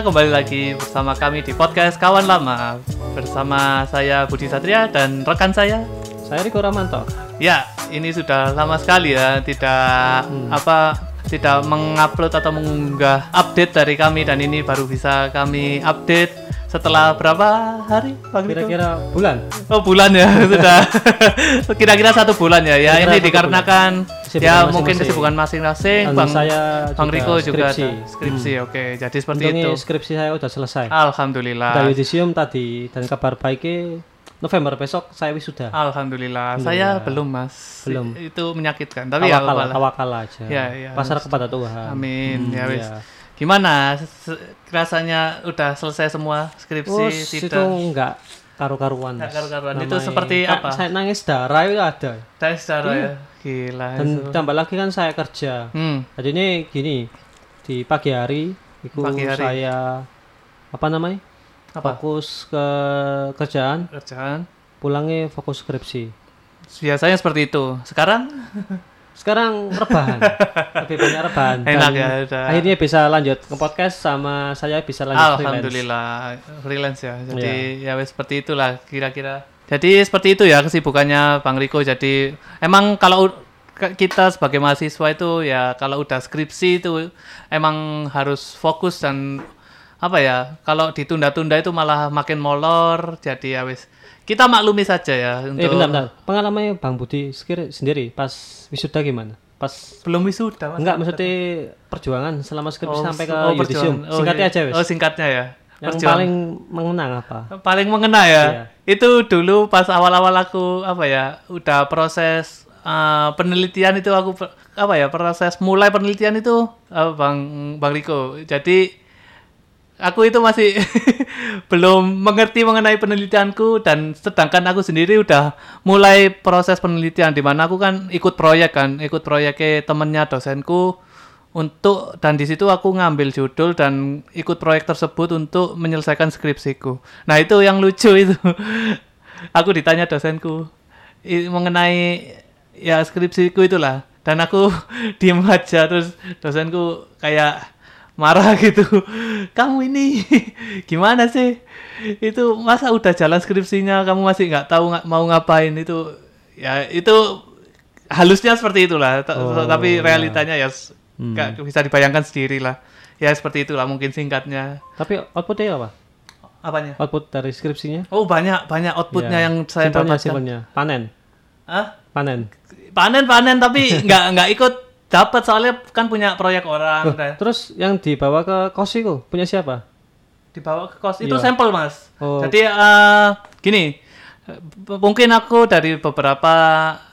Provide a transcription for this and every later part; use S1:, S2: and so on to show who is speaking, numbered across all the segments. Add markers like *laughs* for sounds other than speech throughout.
S1: Kembali lagi bersama kami di podcast Kawan Lama bersama saya Budi Satria dan rekan saya.
S2: Saya Riko Ramanto.
S1: Ya, ini sudah lama sekali ya tidak apa tidak mengupload atau mengunggah update dari kami dan ini baru bisa kami update setelah berapa hari?
S2: Kira-kira bulan.
S1: Oh bulan ya *laughs* sudah *laughs* kira-kira satu bulan ya ya ini dikarenakan
S2: Kesibukan
S1: ya mungkin
S2: masing-masing.
S1: kesibukan masing-masing
S2: Dan
S1: Bang
S2: saya
S1: Bang
S2: juga
S1: Riko juga
S2: skripsi.
S1: ada skripsi oke jadi seperti
S2: Untungnya
S1: itu
S2: skripsi saya udah selesai.
S1: Alhamdulillah
S2: Udah yudisium tadi dan kabar baiknya November besok saya wisuda.
S1: Alhamdulillah saya belum mas
S2: Belum.
S1: itu menyakitkan tapi ya
S2: Tawakal,
S1: lah.
S2: tawakal aja.
S1: Ya, ya.
S2: Pasar kepada Tuhan.
S1: amin ya wis
S2: iya.
S1: gimana rasanya udah selesai semua skripsi
S2: Oh, itu enggak karu-karuan.
S1: Karu-karuan. Itu seperti
S2: Kak,
S1: apa?
S2: Saya nangis darah itu ada.
S1: tes secara ya gila
S2: Dan
S1: itu.
S2: tambah lagi kan saya kerja.
S1: hmm
S2: Jadi ini gini, di pagi hari itu
S1: Pagi hari.
S2: saya apa namanya?
S1: apa
S2: Fokus ke kerjaan,
S1: kerjaan
S2: pulangnya fokus skripsi.
S1: biasanya seperti itu sekarang
S2: Sekarang rebahan, *laughs* lebih banyak rebahan.
S1: Enak
S2: Dan
S1: ya, udah.
S2: Akhirnya bisa lanjut ke podcast sama saya bisa lanjut freelance.
S1: Alhamdulillah freelance ya. Jadi ya wes seperti itulah kira-kira. Jadi seperti itu ya kesibukannya Bang Riko. Jadi emang kalau kita sebagai mahasiswa itu ya kalau udah skripsi itu emang harus fokus dan apa ya kalau ditunda-tunda itu malah makin molor. Jadi ya wes kita maklumi saja ya
S2: Eh
S1: untuk
S2: bentar, bentar. Pengalamannya Bang Budi sendiri pas wisuda gimana? Pas
S1: belum wisuda Mas.
S2: enggak maksudnya perjuangan selama skripsi sampai ke
S1: oh,
S2: yudisium.
S1: Oh,
S2: Singkatnya
S1: iya.
S2: aja wes.
S1: Oh singkatnya ya.
S2: Yang
S1: Perjuangan.
S2: paling mengenang apa?
S1: paling mengena ya
S2: Iya.
S1: itu dulu pas awal-awal aku apa ya udah proses uh, penelitian itu aku apa ya proses mulai penelitian itu uh, bang bang Riko jadi aku itu masih *laughs* belum mengerti mengenai penelitianku dan sedangkan aku sendiri udah mulai proses penelitian di mana aku kan ikut proyek kan ikut proyeknya temennya dosenku untuk dan di situ aku ngambil judul dan ikut proyek tersebut untuk menyelesaikan skripsiku. Nah itu yang lucu *laughs* itu. aku ditanya dosenku mengenai ya skripsiku itulah dan aku *laughs* diem aja terus dosenku kayak marah *laughs* gitu. Kamu ini gimana sih? Itu masa udah jalan skripsinya kamu masih nggak tahu nggak mau ngapain itu ya itu halusnya seperti itulah
S2: Oh,
S1: tapi
S2: ya.
S1: realitanya ya s- nggak bisa dibayangkan sendiri lah ya seperti itulah mungkin singkatnya
S2: Tapi outputnya apa?
S1: apanya
S2: Output dari skripsinya?
S1: oh banyak banyak outputnya
S2: Ya.
S1: yang saya
S2: Simpelnya,
S1: dapatkan
S2: simpelnya. Panen.
S1: Hah?
S2: Panen.
S1: panen panen tapi *laughs* nggak nggak ikut dapat soalnya kan punya proyek orang
S2: Loh, terus yang dibawa ke kos itu punya siapa?
S1: dibawa ke kos itu
S2: Iya.
S1: sampel mas
S2: Oh.
S1: jadi eh, gini mungkin aku dari beberapa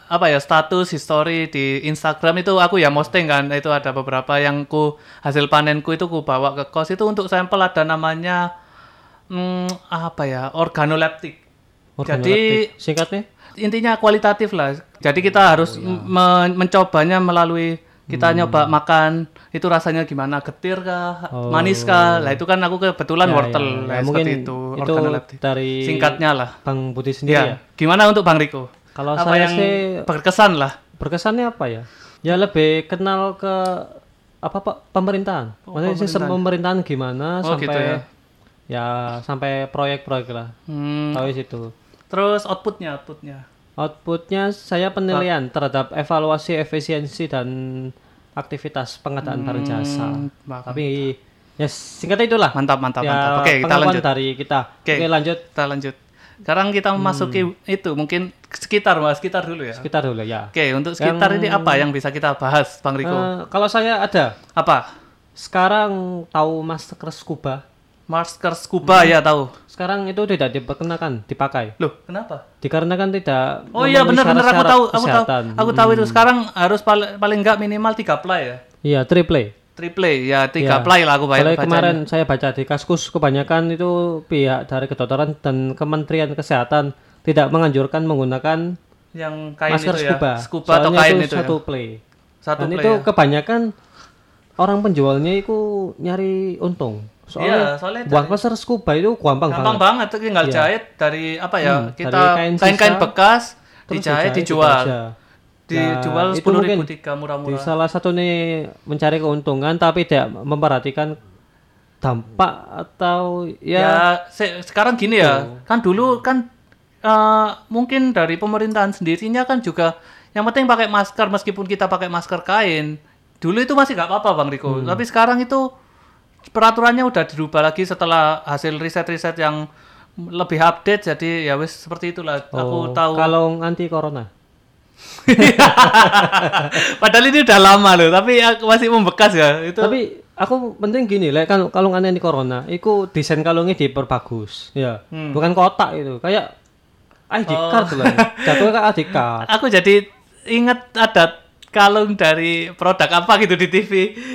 S1: apa ya status history di Instagram itu aku ya posting kan itu ada beberapa yang ku hasil panenku itu ku bawa ke kos itu untuk sampel ada namanya hmm, apa ya organoleptik jadi
S2: Organoleptik. singkatnya?
S1: intinya kualitatif lah. Jadi kita harus me- mencobanya melalui kita nyoba makan itu rasanya gimana getir kah,
S2: Oh.
S1: manis kah. Lah itu kan aku kebetulan
S2: Ya,
S1: wortel
S2: ya, ya.
S1: lah,
S2: Mungkin
S1: itu.
S2: itu dari
S1: singkatnya lah.
S2: Bang Budi sendiri
S1: Ya.
S2: ya.
S1: Gimana untuk Bang Riko?
S2: Kalau
S1: apa
S2: saya
S1: yang
S2: sih
S1: berkesan lah.
S2: berkesannya apa ya? Ya lebih kenal ke apa pak pemerintahan. Maksudnya sistem pemerintahan gimana
S1: Oh,
S2: sampai
S1: gitu ya.
S2: ya sampai proyek-proyek lah.
S1: Hmm,
S2: Tahu situ.
S1: terus outputnya, outputnya.
S2: Outputnya saya penilaian terhadap evaluasi efisiensi dan aktivitas pengadaan barang jasa.
S1: Hmm, bah-
S2: Tapi ya singkatnya itulah.
S1: mantap, mantap,
S2: ya,
S1: mantap. Oke, kita
S2: pengakuan
S1: lanjut.
S2: dari kita.
S1: Oke.
S2: Oke, lanjut
S1: Kita lanjut. Sekarang kita memasuki itu mungkin sekitar mas, sekitar dulu ya.
S2: sekitar dulu ya.
S1: Oke, untuk sekitar ini apa yang bisa kita bahas, Bang Riko?
S2: Eh, kalau saya ada
S1: apa?
S2: sekarang tahu masker scuba.
S1: Masker scuba ya tahu.
S2: Sekarang itu tidak diperkenakan dipakai.
S1: Loh, kenapa?
S2: Dikarenakan tidak
S1: Oh iya
S2: memenuhi
S1: benar-benar aku tahu, aku tahu. Aku tahu itu sekarang harus paling paling enggak minimal 3 ply ya.
S2: Iya, triple.
S1: Triple ya, 3
S2: Iya.
S1: ply lah aku bayar
S2: Soalnya kemarin saya baca di Kaskus kebanyakan itu pihak dari kedokteran dan Kementerian Kesehatan tidak menganjurkan menggunakan
S1: yang kain
S2: masker
S1: itu ya.
S2: scuba.
S1: Scuba atau
S2: Soalnya
S1: kain
S2: itu
S1: itu,
S2: satu
S1: ya.
S2: play.
S1: Satu
S2: Dan
S1: play
S2: itu
S1: ya.
S2: kebanyakan orang penjualnya itu nyari untung.
S1: Iya,
S2: Soalnya
S1: soalnya
S2: buat masker scuba itu gampang,
S1: gampang
S2: banget.
S1: banget tinggal jahit dari apa ya?
S2: Hmm,
S1: kita kain-kain bekas dijahit
S2: dijahit,
S1: dijual. Dijual
S2: Nah,
S1: sepuluh ribu tiga
S2: Di
S1: murah-murah.
S2: salah satu nih mencari keuntungan tapi tidak memperhatikan dampak atau
S1: Ya,
S2: ya,
S1: se- sekarang gini ya, kan dulu kan eh, mungkin dari pemerintahan sendirinya kan juga yang penting pakai masker meskipun kita pakai masker kain. Dulu itu masih nggak apa-apa Bang Riko, tapi sekarang itu peraturannya udah dirubah lagi setelah hasil riset-riset yang lebih update jadi ya wis seperti itulah. Aku
S2: oh,
S1: tahu.
S2: kalung anti corona. *laughs*
S1: Padahal ini udah lama loh, tapi aku masih membekas ya. Itu
S2: Tapi aku penting gini, lek kan kalung anti corona, iku desain kalungnya diperbagus. Ya.
S1: Hmm.
S2: Bukan kotak itu, kayak ID
S1: Oh.
S2: card lah. *laughs* Jatuhnya kayak ID card.
S1: aku jadi inget ada kalung dari produk apa gitu di TV.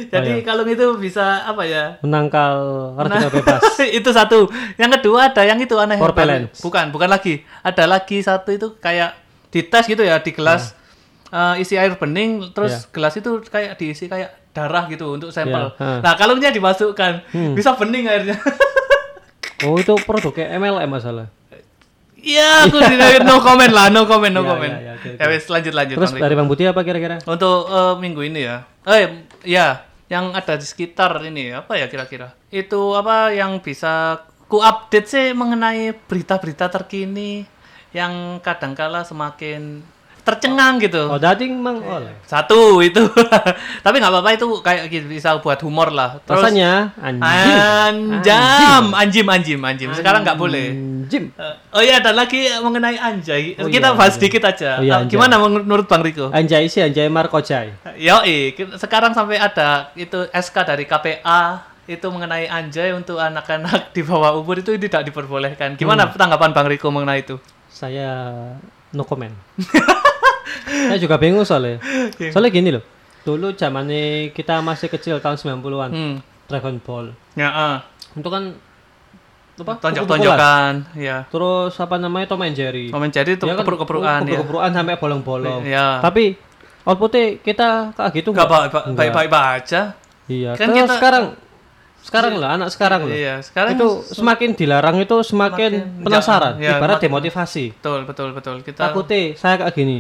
S1: Jadi kalung itu bisa apa ya?
S2: Menangkal radikal
S1: Nah,
S2: bebas. *laughs*
S1: itu satu. Yang kedua ada yang itu aneh. Bukan, bukan lagi. Ada lagi satu itu kayak dites gitu ya di gelas eh, isi air bening, terus gelas itu kayak diisi kayak darah gitu untuk sampel.
S2: Ya, ha.
S1: Nah kalungnya dimasukkan, bisa bening airnya. *laughs*
S2: Oh, itu produknya MLM masalah.
S1: Iya, aku di- no comment lah, no comment, no
S2: Ya,
S1: comment.
S2: ya, ya, oke,
S1: Ya wes lanjut lanjut.
S2: Terus dari Bang Budi apa kira-kira?
S1: Untuk eh, minggu ini ya. Eh, ya, yang ada di sekitar ini apa ya kira-kira? Itu apa yang bisa ku update sih mengenai berita-berita terkini yang kadangkala semakin tercengang gitu.
S2: Oh, dading mang oleh.
S1: Satu itu. *laughs* Tapi nggak apa-apa itu kayak gitu, bisa buat humor lah. Terus
S2: Rasanya anjing.
S1: anjam, anjim, anjim, anjim. Sekarang nggak boleh.
S2: Anjim.
S1: Eh, oh iya ada lagi mengenai anjay.
S2: Oh
S1: Kita
S2: iya,
S1: bahas
S2: anjay.
S1: sedikit aja.
S2: Oh iya,
S1: Eh,
S2: anjay.
S1: Gimana menurut Bang Riko?
S2: Anjay sih anjay Markojai.
S1: Ki- sekarang sampai ada itu SK dari KPA itu mengenai anjay untuk anak-anak di bawah umur itu tidak diperbolehkan. Gimana
S2: Hmm.
S1: tanggapan Bang Riko mengenai itu?
S2: Saya no comment. *laughs* Saya juga bingung soalnya. Soalnya gini loh. Dulu zamannya kita masih kecil tahun 90-an.
S1: Hmm.
S2: Dragon Ball.
S1: Ya, ah.
S2: Itu kan apa?
S1: Tonjok-tonjokan, ya.
S2: Terus apa namanya Tom and Jerry.
S1: Momen jadi itu
S2: Ya kan,
S1: keperuk-keperukan ya.
S2: keperuk-keperukan sampai bolong-bolong.
S1: Ya.
S2: Tapi outputnya kita kayak gitu
S1: Enggak
S2: nggak?
S1: baik
S2: Nggak.
S1: baik baik aja.
S2: Iya.
S1: Kan
S2: Terus
S1: kita-
S2: sekarang sekarang lah anak sekarang loh.
S1: Iya, sekarang
S2: itu semakin dilarang itu semakin,
S1: Semakin-
S2: penasaran,
S1: ya,
S2: ibarat
S1: makin-
S2: demotivasi.
S1: betul betul betul. Kita
S2: Takutnya saya kayak gini.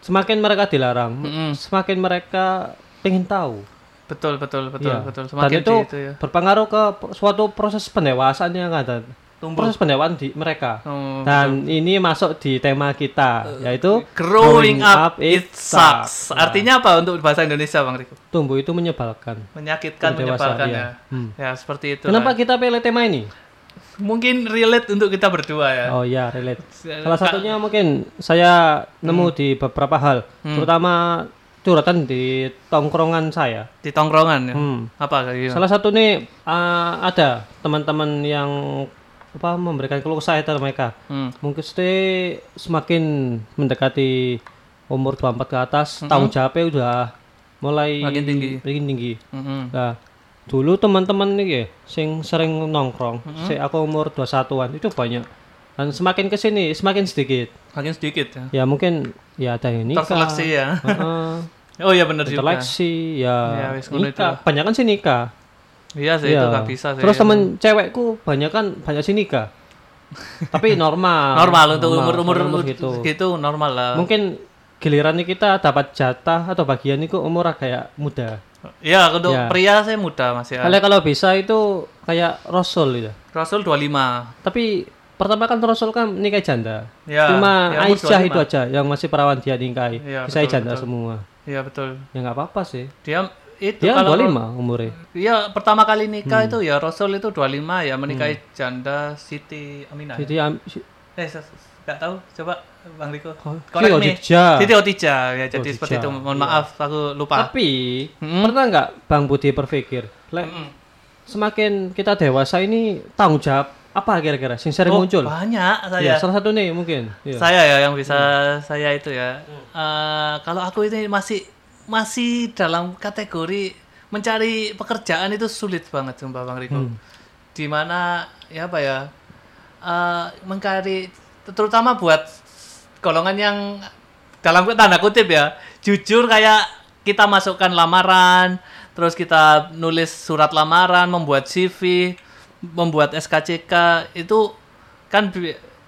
S2: Semakin mereka dilarang,
S1: Mm-mm.
S2: semakin mereka pengen tahu.
S1: betul betul betul
S2: Iya.
S1: betul.
S2: Dan
S1: Semakin
S2: itu,
S1: di itu ya.
S2: berpengaruh ke suatu proses pendewasaan yang ada.
S1: Tumbuh.
S2: Proses pendewasaan di mereka.
S1: Oh,
S2: Dan ini masuk di tema kita, yaitu
S1: Growing up, it sucks. Artinya apa untuk bahasa Indonesia, Bang Riko?
S2: Tumbuh itu menyebalkan.
S1: Menyakitkan, menyebalkan
S2: iya.
S1: ya.
S2: Hmm.
S1: Ya, seperti itu.
S2: Kenapa kita pilih tema ini?
S1: Mungkin relate untuk kita berdua ya.
S2: Oh ya, relate. *laughs* Salah satunya mungkin saya nemu
S1: Hmm.
S2: di beberapa hal, terutama curhatan di tongkrongan saya.
S1: Di tongkrongan ya.
S2: Hmm.
S1: Apa kayak gitu?
S2: Salah satu nih uh, ada teman-teman yang apa memberikan keluh kesah itu mereka.
S1: Hmm.
S2: Mungkin semakin mendekati umur 24 ke atas, tanggung jawabnya udah mulai
S1: Hmm. Makin tinggi.
S2: makin tinggi.
S1: Mm-mm.
S2: Nah, dulu teman-teman nih ya, sing sering nongkrong,
S1: Hmm.
S2: si aku umur 21-an itu banyak. Dan semakin ke sini semakin sedikit.
S1: Makin sedikit ya.
S2: Ya mungkin ya ada yang nikah.
S1: Terseleksi ya.
S2: Heeh. *laughs*
S1: Oh iya benar juga.
S2: Terseleksi ya,
S1: Ya,
S2: nikah. Banyak kan sih nikah.
S1: Iya sih
S2: Iya.
S1: itu nggak bisa sih.
S2: Terus temen cewekku banyak kan banyak sih nikah. *laughs* Tapi normal.
S1: normal untuk umur-umur
S2: umur gitu.
S1: gitu normal lah.
S2: Mungkin giliran nih kita dapat jatah atau bagian itu umur kayak muda.
S1: Iya, untuk
S2: Ya.
S1: pria saya muda Mas ya.
S2: Kalau kalau bisa itu kayak Rasul gitu.
S1: Rasul 25.
S2: Tapi pertama kan Rasul kan nikah janda.
S1: Ya,
S2: Cuma
S1: ya,
S2: Aisyah
S1: 25.
S2: itu aja yang masih perawan dia nikahi.
S1: Iya,
S2: Bisa
S1: betul,
S2: janda
S1: betul.
S2: semua.
S1: Iya betul.
S2: Ya nggak apa-apa sih.
S1: Dia itu
S2: Dia
S1: kalau
S2: 25 umurnya.
S1: Iya, pertama kali nikah
S2: Hmm.
S1: itu ya Rasul itu 25 ya menikahi janda Siti Aminah.
S2: Jadi am- si-
S1: Eh, saya nggak tahu. Coba Bang Riko.
S2: Oh, Siti. Khadijah.
S1: Siti Khadijah ya jadi
S2: Khadijah,
S1: seperti itu. Mohon
S2: iya.
S1: maaf, aku lupa.
S2: Tapi
S1: Hmm.
S2: pernah nggak Bang Budi berpikir, lek
S1: Mm-mm.
S2: semakin kita dewasa ini tanggung jawab apa kira-kira sing sering
S1: Oh,
S2: muncul?
S1: Banyak saya.
S2: Ya, salah satu nih mungkin. Iya.
S1: Saya ya yang bisa saya itu ya. Eh, kalau aku ini masih masih dalam kategori mencari pekerjaan itu sulit banget sumpah Bang Riko.
S2: Hmm.
S1: Di mana ya apa ya? eh mencari terutama buat golongan yang dalam tanda kutip ya, jujur kayak kita masukkan lamaran, terus kita nulis surat lamaran, membuat CV, membuat SKCK itu kan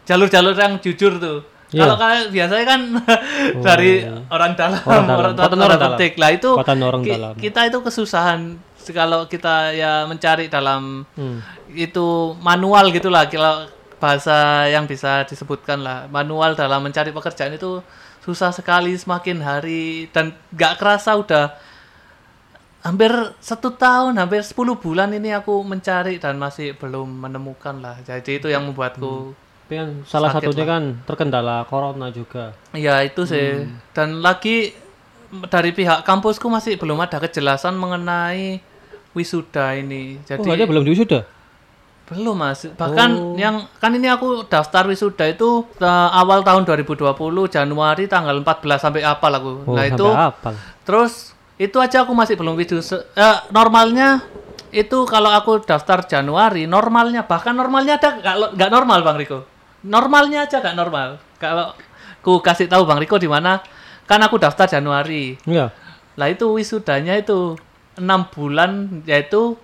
S1: jalur-jalur yang jujur tuh.
S2: Iya.
S1: Kalau kalian biasanya kan *laughs* dari orang dalam,
S2: Orang dalam.
S1: orang, orang
S2: orang dalam.
S1: petik. Lah itu
S2: orang
S1: ki-
S2: dalam.
S1: kita itu kesusahan kalau kita ya mencari dalam
S2: Hmm.
S1: itu manual gitulah kalau bahasa yang bisa disebutkan lah manual dalam mencari pekerjaan itu susah sekali semakin hari dan nggak kerasa udah hampir satu tahun hampir 10 bulan ini aku mencari dan masih belum menemukan lah jadi itu yang membuatku
S2: Tapi kan salah
S1: Sakit
S2: satunya kan terkendala corona juga.
S1: ya itu sih dan lagi dari pihak kampusku masih belum ada kejelasan mengenai wisuda ini
S2: Oh,
S1: jadi
S2: aja belum diwisuda.
S1: Belum mas, bahkan yang kan ini aku daftar wisuda itu eh, awal tahun 2020 Januari tanggal 14 sampai apal aku.
S2: Oh,
S1: nah
S2: sampai
S1: itu
S2: apal.
S1: terus itu aja aku masih belum wisuda. Eh, normalnya itu kalau aku daftar Januari normalnya bahkan normalnya ada nggak nggak normal bang Riko. Normalnya aja nggak normal. Kalau ku kasih tahu bang Riko di mana kan aku daftar Januari.
S2: Iya.
S1: Lah itu wisudanya itu enam bulan yaitu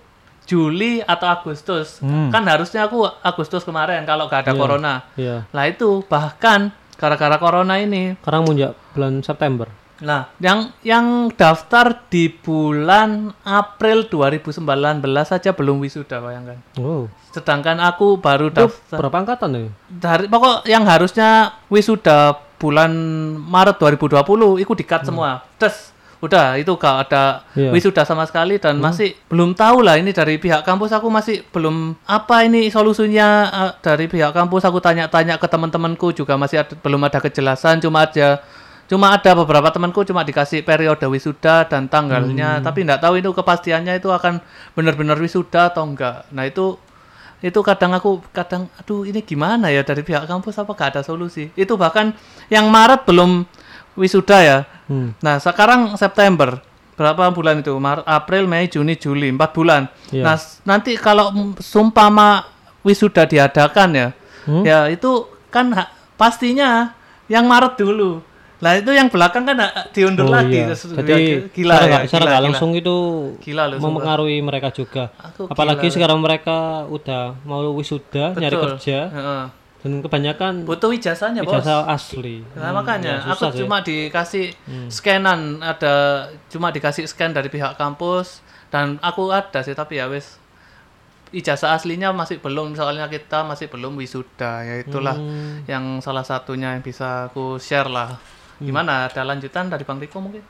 S1: Juli atau Agustus.
S2: Hmm.
S1: Kan harusnya aku Agustus kemarin kalau nggak ada
S2: Iya.
S1: corona.
S2: Iya.
S1: Lah itu bahkan gara-gara corona ini.
S2: Sekarang munjak bulan September.
S1: Nah, yang yang daftar di bulan April 2019 saja belum wisuda bayangkan.
S2: Oh.
S1: Sedangkan aku baru
S2: Itu
S1: daftar
S2: berapa angkatan nih?
S1: dari pokok yang harusnya wisuda bulan Maret 2020 itu dikat semua. Terus udah itu gak ada
S2: Hmm. Hmm.
S1: wisuda sama sekali dan masih belum tahu lah ini dari pihak kampus aku masih belum apa ini solusinya eh, dari pihak kampus aku tanya-tanya ke teman-temanku juga masih ada, belum ada kejelasan cuma aja cuma ada beberapa temanku cuma dikasih periode wisuda dan tanggalnya
S2: Hmm.
S1: tapi nggak tahu itu kepastiannya itu akan benar-benar wisuda atau enggak nah itu itu kadang aku kadang aduh ini gimana ya dari pihak kampus apa gak ada solusi itu bahkan yang Maret belum wisuda ya
S2: Hmm.
S1: nah sekarang September berapa bulan itu Maret April Mei Juni Juli empat bulan
S2: Iya.
S1: nah nanti kalau sumpama wisuda diadakan ya
S2: Hmm?
S1: ya itu kan pastinya yang Maret dulu lah itu yang belakang kan ha- diundur
S2: Oh,
S1: lagi
S2: iya. Jadi
S1: gila
S2: secara
S1: ya
S2: nggak- secara
S1: gila,
S2: langsung itu
S1: Gila loh, sumpah.
S2: mempengaruhi mereka juga.
S1: Aku
S2: Apalagi
S1: gila.
S2: sekarang mereka udah mau wisuda, nyari
S1: Betul.
S2: kerja
S1: Heeh.
S2: dan kebanyakan
S1: butuh ijazahnya bos
S2: ijazah asli.
S1: Nah,
S2: Hmm,
S1: makanya
S2: ya,
S1: aku
S2: sih.
S1: cuma dikasih scanan ada cuma dikasih scan dari pihak kampus dan aku ada sih tapi ya wis ijazah aslinya masih belum soalnya kita masih belum wisuda ya itulah
S2: Hmm.
S1: yang salah satunya yang bisa aku share lah gimana? Ada lanjutan dari Bang Riko mungkin?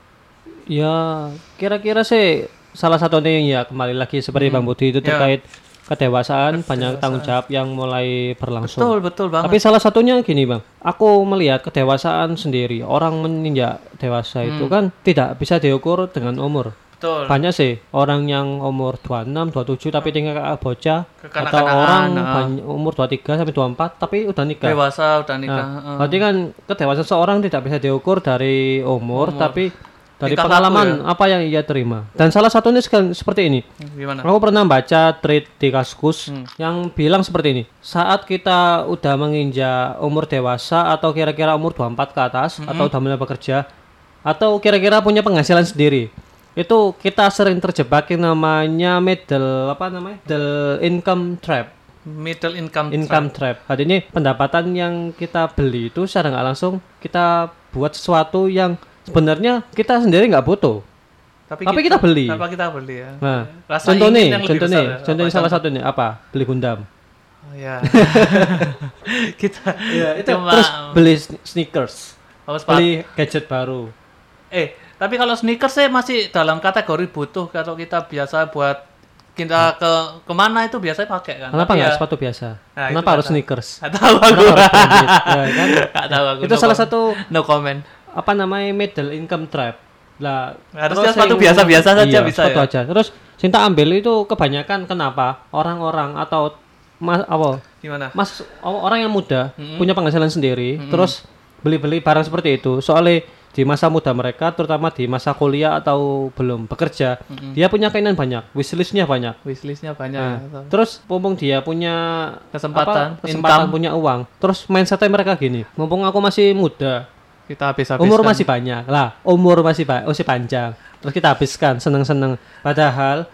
S2: Ya, kira-kira sih salah satunya yang ya kembali lagi seperti Bang Budi itu
S1: Ya.
S2: terkait kedewasaan, banyak tanggung jawab yang mulai berlangsung.
S1: betul betul banget.
S2: Tapi salah satunya gini bang, aku melihat kedewasaan sendiri. Orang menginjak dewasa itu kan tidak bisa diukur dengan umur.
S1: Betul
S2: Banyak sih orang yang umur 26, 27 tapi tinggal kayak bocah atau orang
S1: nah.
S2: bany- umur 23 sampai 24 tapi udah nikah.
S1: dewasa udah nikah
S2: Nah,
S1: heeh.
S2: berarti kan kedewasaan seorang tidak bisa diukur dari umur, tapi dari
S1: laku
S2: pengalaman
S1: ya?
S2: apa yang ia terima. Dan salah satunya seperti ini.
S1: gimana
S2: Aku pernah baca thread di Kaskus
S1: Hmm.
S2: yang bilang seperti ini. Saat kita udah menginjak umur dewasa atau kira-kira umur 24 ke atas
S1: Hmm.
S2: atau udah mulai bekerja atau kira-kira punya penghasilan sendiri. Itu kita sering terjebak yang namanya middle apa namanya? Middle income trap.
S1: middle income
S2: Income trap. Artinya pendapatan yang kita beli itu secara nggak langsung kita buat sesuatu yang sebenarnya kita sendiri nggak butuh.
S1: tapi,
S2: Tapi kita beli.
S1: Apa kita beli ya
S2: Nah,
S1: Rasa
S2: contoh nih, contoh nih,
S1: ya?
S2: contoh salah
S1: contoh?
S2: satunya apa? Beli Gundam.
S1: Oh, ya. *laughs* kita
S2: itu
S1: cuma
S2: terus beli sne- sneakers,
S1: oh,
S2: beli gadget baru.
S1: Eh, tapi kalau sneakers saya masih dalam kategori butuh kalau kita biasa buat kita ke ke mana itu biasanya pakai kan.
S2: Kenapa nggak
S1: ya,
S2: sepatu biasa?
S1: Nah,
S2: Kenapa harus sneakers?
S1: nggak tahu aku.
S2: Harus branded? Ya, *laughs* kan?
S1: Tahu aku.
S2: Itu
S1: no
S2: salah
S1: comment.
S2: satu
S1: no comment.
S2: apa namanya middle income trap. Lah,
S1: Harusnya sepatu biasa-biasa saja
S2: iya,
S1: bisa
S2: sepatu
S1: ya?
S2: aja. Terus cinta ambil itu kebanyakan kenapa? Orang-orang atau mas apa?
S1: Gimana?
S2: Mas orang yang muda punya penghasilan sendiri, terus beli-beli barang seperti itu. Soalnya di masa muda mereka, terutama di masa kuliah atau belum bekerja, dia punya keinginan banyak, wishlistnya banyak.
S1: Wishlistnya banyak.
S2: Nah,
S1: ya.
S2: terus mumpung dia punya
S1: Kesempatan,
S2: apa, kesempatan
S1: income.
S2: punya uang, terus mindsetnya mereka gini, mumpung aku masih muda,
S1: Kita habis habis.
S2: umur masih banyak lah, umur masih ba masih panjang, terus kita habiskan seneng-seneng. Padahal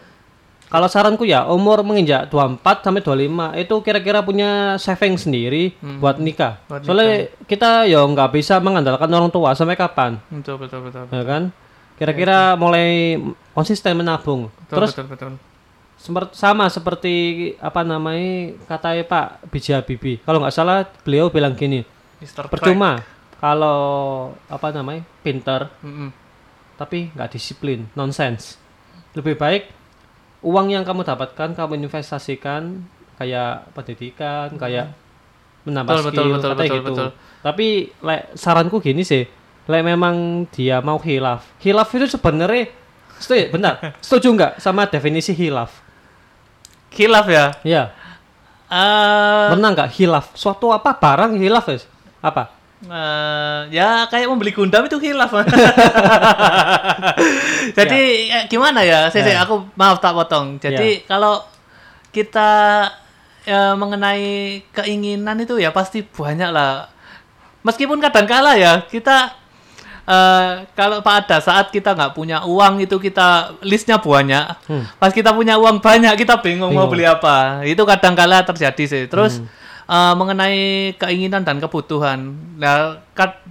S2: kalau saranku ya umur menginjak 24 sampai 25 itu kira-kira punya saving sendiri buat nikah.
S1: Buat
S2: Soalnya kita ya nggak bisa mengandalkan orang tua sampai kapan,
S1: Betul betul betul.
S2: ya kan? Kira-kira mulai konsisten menabung.
S1: Betul,
S2: Terus
S1: betul, betul.
S2: Sama seperti apa namanya katanya Pak B.J. Habibie. Kalau nggak salah beliau bilang gini.
S1: Crack.
S2: percuma kalau apa namanya pinter
S1: Mm-mm.
S2: tapi nggak disiplin, nonsense. Lebih baik uang yang kamu dapatkan kamu investasikan kayak pendidikan, kayak menambah
S1: Betul, betul,
S2: skill,
S1: betul,
S2: katanya
S1: betul,
S2: gitu.
S1: betul.
S2: Tapi lek saranku gini sih, lek memang dia mau hilaf, hilaf itu sebenarnya setuju, benar, *laughs* setuju nggak sama definisi hilaf?
S1: Khilaf ya.
S2: Iya.
S1: Eh,
S2: Pernah nggak hilaf? Suatu apa barang hilaf ya? Apa?
S1: Eh, ya kayak membeli Gundam itu khilaf. *laughs* Jadi eh, gimana ya? Saya, saya-
S2: Ya.
S1: aku maaf tak potong. Jadi kalau kita eh, mengenai keinginan itu ya pasti banyak lah. Meskipun kadang kala ya kita eh, kalau pada saat kita nggak punya uang itu kita listnya banyak.
S2: Hmm.
S1: Pas kita punya uang banyak kita bingung, mau
S2: Bingung.
S1: beli apa. Itu kadang kala terjadi sih. Terus eh, mengenai keinginan dan kebutuhan. Nah, kad-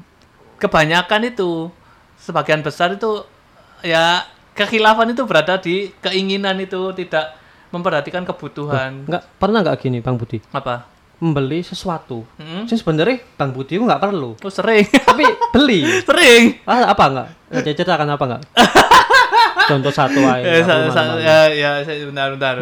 S1: kebanyakan itu sebagian besar itu ya kekhilafan itu berada di keinginan itu tidak memperhatikan kebutuhan.
S2: Nggak pernah nggak gini Bang Budi?
S1: Apa?
S2: Membeli sesuatu.
S1: Hmm?
S2: Sih sebenarnya Bang Budi itu nggak perlu,
S1: Oh, sering.
S2: tapi beli. *laughs*
S1: sering.
S2: Ah, apa nggak? Ada ceritakan apa nggak? *laughs* Contoh satu aja.
S1: Eh,
S2: nggak
S1: sa- sa- ya, ya, saya- bentar, bentar.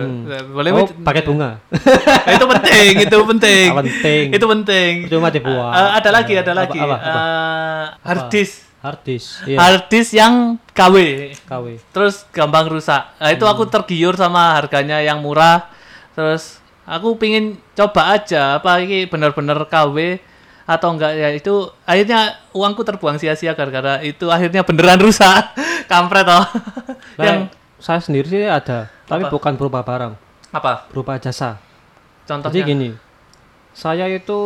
S1: Boleh
S2: Oh, paket bunga.
S1: Nah, *laughs* itu penting, itu penting.
S2: Ah, penting.
S1: Itu penting.
S2: Cuma dibuat.
S1: Eh, ada lagi, ada
S2: Apa-
S1: lagi.
S2: apa- apa?
S1: Eh, hard disk.
S2: Hard disk. Iya,
S1: Hard disk yang KW.
S2: KW.
S1: Terus gampang rusak. Nah, itu aku tergiur sama harganya yang murah. Terus aku pingin coba aja apa ini benar-benar KW atau enggak ya itu akhirnya uangku terbuang sia-sia gara-gara itu akhirnya beneran rusak. *laughs* Kampret toh. yang
S2: Nah, saya sendiri sih ada, tapi
S1: Apa?
S2: bukan berupa barang,
S1: apa?
S2: berupa jasa. Jadi
S1: Contohnya.
S2: gini, saya itu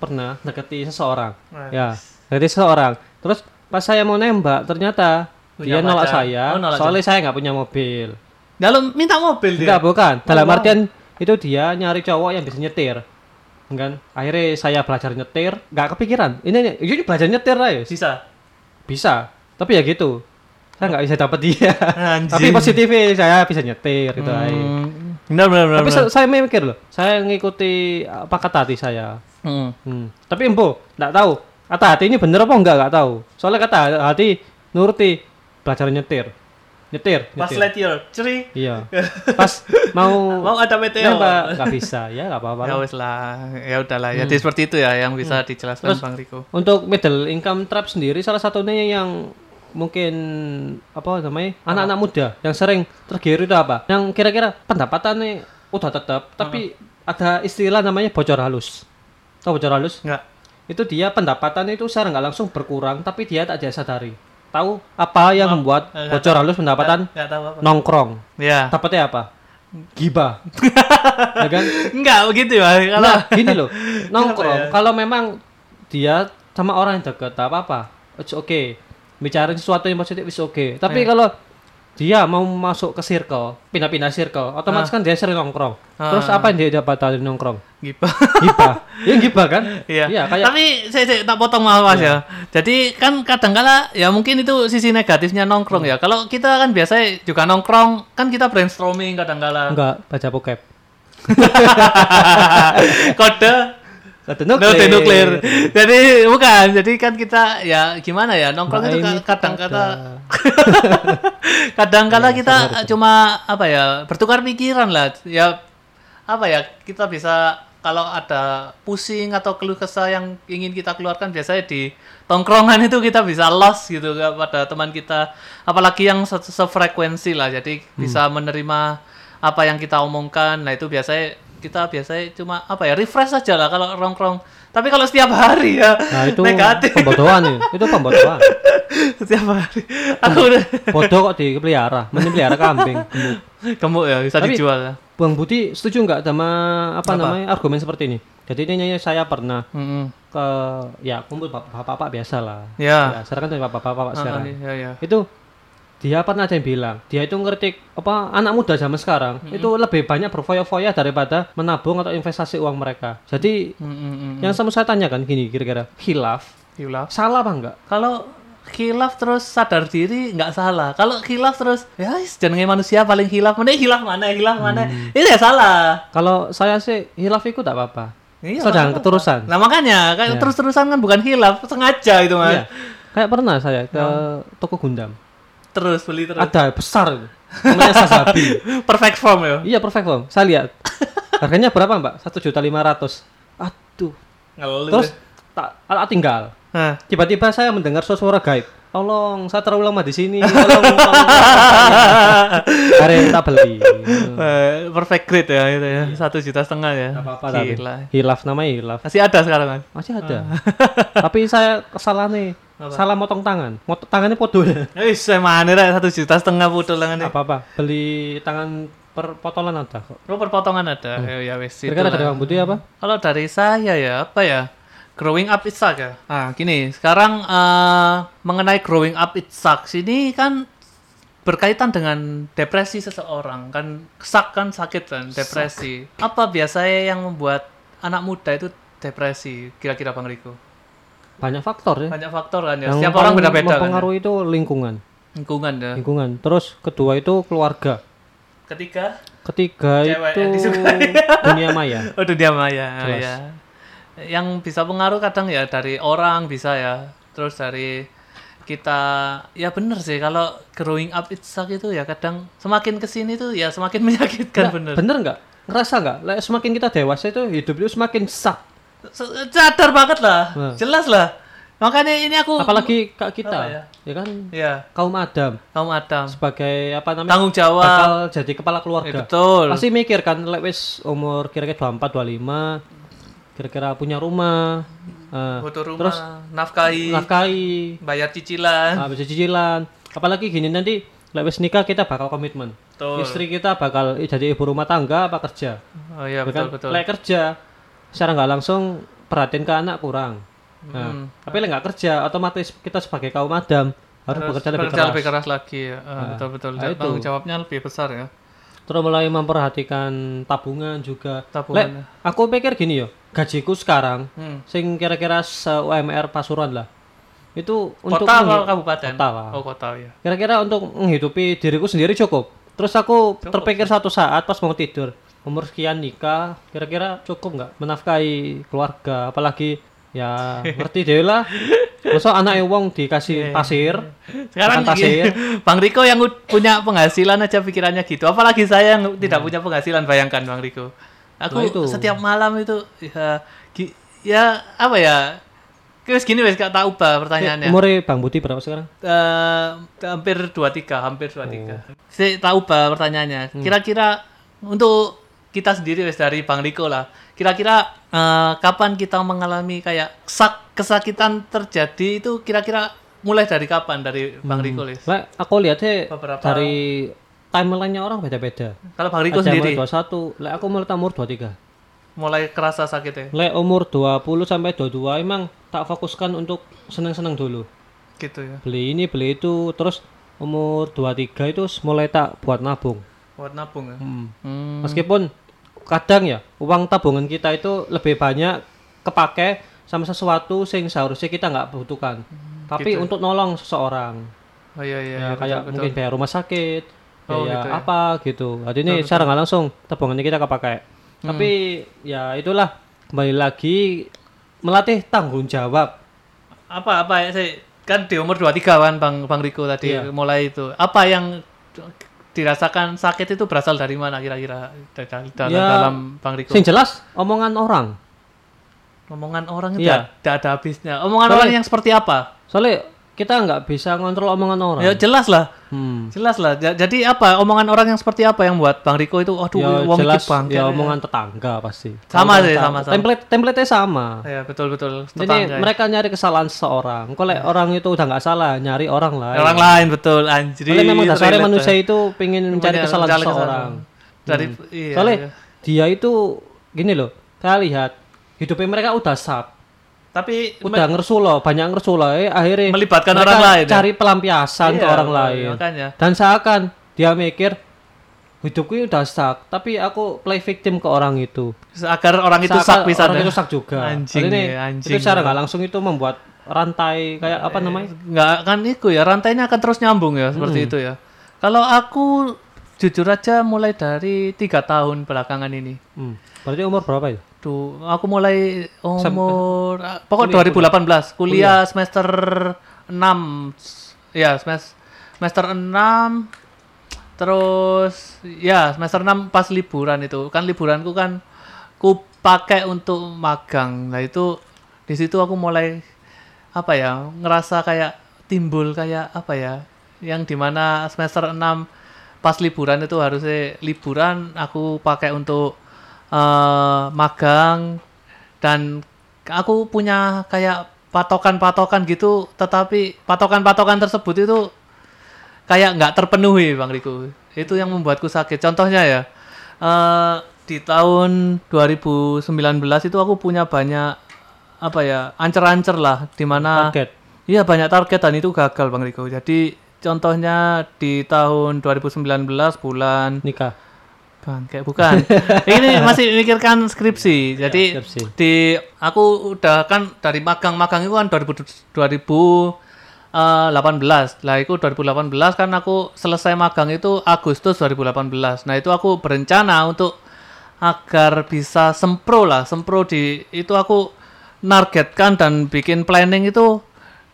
S2: pernah deketi seseorang,
S1: Nah.
S2: ya, deketi seseorang. Terus pas saya mau nembak, ternyata
S1: Punya
S2: dia nolak
S1: pacar.
S2: saya,
S1: Oh, nolak
S2: soalnya saya nggak punya mobil.
S1: Lalu minta mobil dia.
S2: Enggak, bukan. Dalam
S1: wow.
S2: artian itu dia nyari cowok yang bisa nyetir. Kan? Akhirnya saya belajar nyetir, nggak kepikiran. Ini ini belajar nyetir lah ya.
S1: Sisa.
S2: Bisa. Tapi ya gitu. Saya nggak bisa dapat dia.
S1: Anjing.
S2: Tapi positifnya saya bisa nyetir gitu aja.
S1: Hmm, benar benar benar.
S2: Tapi
S1: benar.
S2: sa- saya mikir loh, saya ngikuti apa kata hati saya.
S1: Hmm.
S2: Hmm. Tapi empo, nggak tahu. Kata hati ini bener apa enggak, nggak tahu. Soalnya kata hati nuruti belajar nyetir. Nyetir,
S1: Pas
S2: nyetir.
S1: light year, ceri.
S2: Iya. *laughs* Pas mau
S1: Mau ada meteor.
S2: nembak nggak bisa, ya nggak apa-apa.
S1: Ya wes lah, ya udahlah. Jadi seperti itu ya yang bisa dijelaskan
S2: Terus-
S1: Bang Riko.
S2: Untuk middle income trap sendiri salah satunya yang mungkin apa namanya anak-anak muda yang sering tergiur itu apa? Yang kira-kira pendapatannya udah tetap tapi ada istilah namanya bocor halus. Tahu bocor halus?
S1: Enggak.
S2: Itu dia pendapatan itu secara nggak langsung berkurang tapi dia tak dia sadari. Tahu apa yang membuat bocor halus pendapatan
S1: Enggak tahu apa.
S2: nongkrong?
S1: Ya.
S2: Dapatnya apa? Gibah. *laughs* ya kan?
S1: Enggak begitu ya. Kalau
S2: Nah, gini loh, *laughs* nongkrong.
S1: ya?
S2: Kalau memang dia sama orang yang dekat, tak apa-apa. It's okay. Bicarain sesuatu yang positif is okay. Tapi
S1: Iya.
S2: kalau dia mau masuk ke circle, pindah-pindah circle, otomatis kan dia sering nongkrong. Terus
S1: Ah.
S2: apa yang dia dapat dari nongkrong?
S1: Gipa.
S2: Gibah. ya gibah kan?
S1: Iya.
S2: Iya, kayak
S1: Tapi saya, saya tak potong mas, mas ya. Jadi kan kadang-kala ya mungkin itu sisi negatifnya nongkrong ya. Kalau kita kan biasa juga nongkrong, kan kita brainstorming kadang-kala.
S2: enggak baca bokep. *laughs*
S1: Kode
S2: Kata
S1: nuklir. nuklir. *laughs* Jadi bukan. Jadi kan kita ya gimana ya nongkrong itu
S2: Mbak Amy
S1: ka- kadang-kala
S2: ada.
S1: kadang-kala
S2: Iya,
S1: kita cuma apa ya bertukar pikiran lah. Ya apa ya kita bisa kalau ada pusing atau keluh kesah yang ingin kita keluarkan biasanya di tongkrongan itu kita bisa lost gitu pada teman kita apalagi yang se- sefrekuensi lah jadi
S2: Hmm.
S1: bisa menerima apa yang kita omongkan nah itu biasanya kita biasanya cuma apa ya refresh saja lah kalau nongkrong tapi kalau setiap hari ya
S2: Nah, itu
S1: negatif
S2: pembodohan nih. Itu pembodohan. *laughs*
S1: setiap hari aku udah
S2: Bodoh kok dipelihara, mending pelihara kambing. gemuk. *laughs*
S1: gemuk ya bisa
S2: Tapi-
S1: dijual ya
S2: Bang Budi setuju nggak sama apa,
S1: Apa?
S2: namanya argumen seperti ini? Jadi ini saya pernah
S1: Mm-mm.
S2: ke ya kumpul bap- bapak-bapak biasa lah.
S1: ya
S2: Ya, sekarang kan bapak-bapak sekarang.
S1: ya ya
S2: Itu dia pernah ada yang bilang dia itu ngerti apa anak muda zaman sekarang itu lebih banyak berfoya-foya daripada menabung atau investasi uang mereka. Jadi
S1: Mm-mm.
S2: yang sama saya tanyakan gini kira-kira hilaf
S1: Hilaf.
S2: salah apa enggak?
S1: Kalau khilaf terus sadar diri nggak salah. Kalau khilaf terus ya jenenge manusia paling khilaf. Mana khilaf mana khilaf mana.
S2: Hmm.
S1: Itu ya salah.
S2: Kalau saya sih hilaf itu tak apa-apa.
S1: Iya,
S2: Sedang
S1: nggak
S2: keterusan.
S1: Nah makanya kayak
S2: Iya.
S1: terus-terusan kan bukan hilaf, sengaja itu mas.
S2: Iya. Kayak pernah saya ke toko Gundam.
S1: Terus beli terus.
S2: Ada besar itu. Namanya Sazabi. *laughs*
S1: Perfect form ya.
S2: iya perfect form. Saya lihat. Harganya berapa, Mbak? Satu juta lima ratus. Aduh.
S1: Ngeluh
S2: Terus tak tak tinggal. Tiba-tiba saya mendengar suara gaib. Tolong, saya terlalu lama di sini. *laughs* Tolong, tolong. Hari tak beli.
S1: eh, perfect grade ya itu ya. Satu juta setengah ya.
S2: Apa-apa tapi. Hilaf namanya hilaf.
S1: Masih ada sekarang kan?
S2: Masih ada. Tapi saya kesalahan nih. Salah motong tangan. Motong tangannya podo ya. *laughs*
S1: Eh, saya mana rek satu juta setengah putul tangannya.
S2: Apa-apa. Beli tangan per potolan ada kok.
S1: Oh, perpotongan ada. Ya, ya wes.
S2: Kira-kira
S1: itulah.
S2: dari Bang Budi apa?
S1: Kalau dari saya ya apa ya? Growing up it sucks ya. Ah, gini, sekarang eh, mengenai growing up it sucks ini kan berkaitan dengan depresi seseorang kan sak kan sakit kan depresi. Apa biasanya yang membuat anak muda itu depresi? Kira-kira Bang Riko?
S2: Banyak faktor ya.
S1: Banyak faktor kan ya.
S2: Yang
S1: Setiap orang beda-beda kan. ya.
S2: mempengaruhi itu lingkungan.
S1: Lingkungan ya.
S2: Lingkungan. Terus kedua itu keluarga.
S1: Ketiga,
S2: Ketiga
S1: Cewek
S2: itu
S1: yang disukai. *laughs* *laughs*
S2: dunia maya.
S1: oh dunia maya
S2: Jelas.
S1: ya. Yang bisa pengaruh kadang ya dari orang bisa ya. Terus dari kita ya bener sih kalau growing up it suck itu ya kadang semakin ke sini tuh ya semakin *laughs* menyakitkan bener.
S2: Bener nggak? Ngerasa nggak? Semakin kita dewasa itu hidup itu semakin sak.
S1: Sadar banget lah,
S2: Nah.
S1: jelas lah. Makanya ini aku
S2: Apalagi kak kita,
S1: ya?
S2: ya kan
S1: ya
S2: kaum Adam
S1: kaum Adam
S2: sebagai apa namanya
S1: tanggung jawab.
S2: bakal jadi kepala
S1: Eh,
S2: keluarga.
S1: betul.
S2: Pasti mikir kan, lek wis umur kira-kira 24, 25, kira-kira punya rumah, eh,
S1: Butuh rumah,
S2: terus
S1: nafkahi,
S2: nafkahi,
S1: bayar cicilan.
S2: ah, bisa cicilan. Apalagi gini nanti lek wis nikah kita bakal komitmen.
S1: Betul.
S2: Istri kita bakal i- jadi ibu rumah tangga apa kerja.
S1: Oh iya
S2: Ya
S1: betul
S2: kan?
S1: betul.
S2: Lek kerja secara nggak langsung perhatian ke anak kurang. Nah,
S1: Hmm.
S2: tapi nggak kerja otomatis kita sebagai kaum Adam harus, bekerja lebih keras.
S1: lebih keras lagi ya. Ah, betul betul.
S2: nah, itu.
S1: Tanggung jawabnya lebih besar ya.
S2: Terus mulai memperhatikan tabungan juga.
S1: Tabungan.
S2: Lek, aku pikir gini yo, gajiku sekarang
S1: Hmm.
S2: sing kira-kira se UMR Pasuruan lah. Itu untuk
S1: Kota atau
S2: menghi-
S1: kabupaten?
S2: Kota lah.
S1: Oh kota ya.
S2: Kira-kira untuk menghidupi diriku sendiri cukup. Terus aku terpikir satu saat pas mau tidur, umur sekian nikah, kira-kira cukup nggak menafkahi keluarga, apalagi ya *laughs* ngerti deh lah. Masa anak wong dikasih pasir,
S1: Sekarang
S2: pasir.
S1: Bang Riko yang punya penghasilan aja pikirannya gitu. Apalagi saya yang tidak punya penghasilan bayangkan Bang Riko. Aku
S2: Nah, itu.
S1: setiap malam itu ya, ya apa ya? Wes gini wes gak tahu ubah pertanyaannya.
S2: Umurnya Bang Budi berapa sekarang?
S1: Eh, hampir 23, hampir 23.
S2: Oh.
S1: Saya tahu ubah pertanyaannya.
S2: Hmm.
S1: Kira-kira untuk kita sendiri wes dari Bang Riko lah. Kira-kira eh, kapan kita mengalami kayak sak kesakitan terjadi itu kira-kira mulai dari kapan dari Bang Riko Lis?
S2: Lah, aku lihatnya
S1: Beberapa-
S2: dari timeline-nya orang beda-beda.
S1: Kalau Bang Riko
S2: Ada
S1: sendiri
S2: umur 21, lek aku mulai umur 23.
S1: mulai kerasa sakitnya
S2: Lek umur 20 sampai 22 emang tak fokuskan untuk seneng-seneng dulu.
S1: gitu ya.
S2: Beli ini, beli itu, terus umur 23 itu mulai tak buat nabung.
S1: Buat nabung ya.
S2: Hmm.
S1: Hmm.
S2: Meskipun kadang ya uang tabungan kita itu lebih banyak kepake sama sesuatu sing seharusnya kita nggak butuhkan. Tapi untuk nolong seseorang,
S1: Oh iya iya.
S2: ya,
S1: iya,
S2: kayak
S1: betul,
S2: mungkin bayar rumah sakit,
S1: Oh,
S2: biaya
S1: gitu ya.
S2: apa gitu. Jadi ini secara nggak langsung tabungannya kita kepakai.
S1: Hmm.
S2: Tapi ya itulah kembali lagi melatih tanggung jawab.
S1: Apa apa ya saya kan di umur 23 kan Bang Bang Riko tadi
S2: Iya.
S1: mulai itu. Apa yang dirasakan sakit itu berasal dari mana kira-kira dalam,
S2: Ya,
S1: dalam Bang Riko?
S2: Sing jelas omongan orang.
S1: Omongan orang itu
S2: Iya.
S1: tidak ada habisnya. Omongan
S2: Soalnya-
S1: orang yang seperti apa?
S2: Soalnya kita nggak bisa ngontrol omongan orang.
S1: Ya jelas lah.
S2: Hmm.
S1: Jelas lah. Ja- Jadi apa omongan orang yang seperti apa yang buat Bang Riko itu aduh
S2: Ya
S1: wong
S2: jelas
S1: bangke.
S2: ya omongan tetangga pasti.
S1: Sama
S2: Kalau
S1: sih, sama, sama.
S2: Template template-nya sama.
S1: Ya betul betul.
S2: Jadi
S1: Tetangga ya.
S2: mereka nyari kesalahan seseorang. Kalau orang itu udah nggak salah, nyari orang lain.
S1: orang lain betul anjir.
S2: Soalnya memang dasarnya manusia
S1: ya.
S2: itu pengen mencari kesalahan
S1: mencari
S2: seseorang.
S1: Dari
S2: Hmm.
S1: iya.
S2: Soalnya
S1: iya.
S2: dia itu gini loh, saya lihat hidupnya mereka udah sap,
S1: tapi
S2: udah ngersulo, banyak ngersulo, eh, akhirnya
S1: Melibatkan orang lain, ya?
S2: Cari pelampiasan ke
S1: Iya,
S2: orang lain.
S1: makanya.
S2: Dan seakan dia mikir hidupku ini udah stuck tapi aku play victim ke orang itu
S1: agar orang itu sak bisa
S2: orang itu stuck juga
S1: Anjing
S2: Jadi
S1: ya,
S2: ini-
S1: anjing.
S2: itu secara nggak langsung itu membuat rantai kayak apa namanya
S1: nggak kan itu ya rantainya akan terus nyambung ya seperti itu ya kalau aku jujur aja mulai dari tiga tahun belakangan ini
S2: hmm. berarti umur berapa ya
S1: tuh aku mulai umur ah, pokok 2018 kuliah. semester 6 ya semester semester 6 terus ya semester 6 pas liburan itu. Kan liburanku kan ku pakai untuk magang. Nah itu di situ aku mulai apa ya ngerasa kayak timbul kayak apa ya yang di mana semester 6 pas liburan itu harusnya liburan aku pakai untuk eh, magang dan aku punya kayak patokan-patokan gitu tetapi patokan-patokan tersebut itu kayak nggak terpenuhi bang Riko itu yang membuatku sakit. Contohnya ya eh, di tahun 2019 itu aku punya banyak apa ya ancer-ancer lah di mana
S2: target?
S1: Iya banyak target dan itu gagal Bang Riko. Jadi contohnya di tahun 2019 bulan
S2: nikah
S1: Bang kayak bukan. Ini *laughs* masih mikirkan skripsi. Jadi
S2: skripsi.
S1: di aku udah kan dari magang-magang itu kan 2000 2018. Lah itu 2018 kan aku selesai magang itu Agustus 2018. Nah, itu aku berencana untuk agar bisa sempro lah, sempro di itu aku nargetkan dan bikin planning itu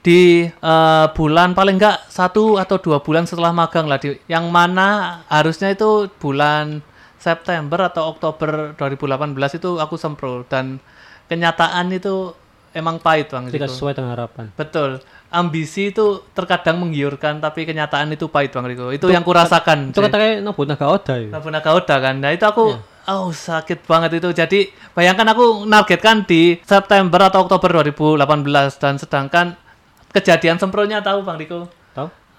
S1: di eh, bulan paling enggak satu atau dua bulan setelah magang lah di yang mana harusnya itu bulan September atau Oktober 2018 itu aku sempro dan kenyataan itu emang pahit bang
S2: tidak
S1: Riko.
S2: sesuai dengan harapan
S1: betul ambisi itu terkadang menggiurkan tapi kenyataan itu pahit bang Riko itu yang kurasakan
S2: itu katanya Nobunaga Oda ya
S1: Nobunaga Oda kan. Nah itu aku
S2: Iya.
S1: oh sakit banget itu. Jadi bayangkan aku nargetkan di September atau Oktober 2018 dan sedangkan kejadian sempronya tahu Bang Riko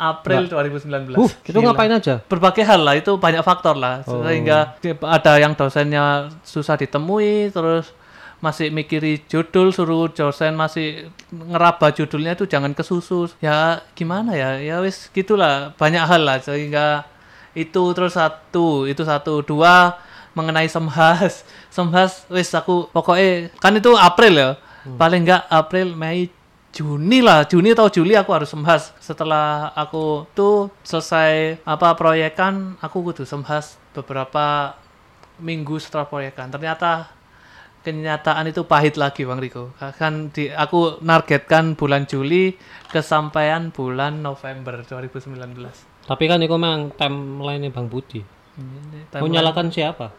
S1: April 2019.
S2: uh itu
S1: Gila.
S2: ngapain aja?
S1: Berbagai hal lah itu banyak faktor lah.
S2: Oh.
S1: sehingga ada yang dosennya susah ditemui terus masih mikiri judul suruh dosen masih ngeraba judulnya itu jangan kesusu ya gimana ya? Ya wis gitulah. Banyak hal lah sehingga itu terus satu itu satu. Dua mengenai semhas. Semhas wis aku pokoknya kan itu April ya? Paling enggak April Mei Juni lah Juni atau Juli aku harus semhas setelah aku tuh selesai apa proyekan aku kudu semhas beberapa minggu setelah proyekan. Ternyata kenyataan itu pahit lagi Bang Riko. Kan di aku nargetkan bulan Juli kesampaian bulan November 2019
S2: tapi kan itu memang timeline Bang Budi.
S1: Timeline-
S2: nyalakan siapa?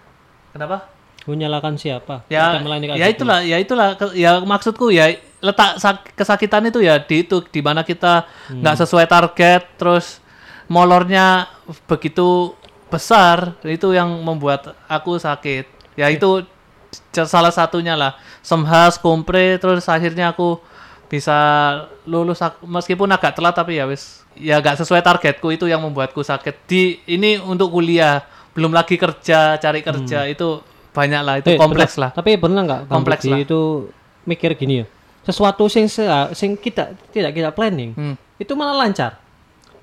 S1: Kenapa
S2: mau nyalakan siapa?
S1: Ya ya
S2: gitu.
S1: itulah ya itulah ya maksudku ya letak sak- kesakitan itu ya di itu di mana kita
S2: Hmm.
S1: nggak sesuai target terus molornya begitu besar itu yang membuat aku sakit. Ya itu c- salah satunya lah. Semhas kompre terus akhirnya aku bisa lulus meskipun agak telat tapi ya wis ya gak sesuai targetku itu yang membuatku sakit. Di ini untuk kuliah belum lagi kerja cari kerja itu banyak lah itu.
S2: Eh,
S1: kompleks
S2: bener-
S1: lah.
S2: Tapi pernah nggak
S1: Kompleks lah.
S2: itu mikir gini ya? Sesuatu sing sing kita tidak kita planning
S1: Hmm.
S2: itu malah lancar.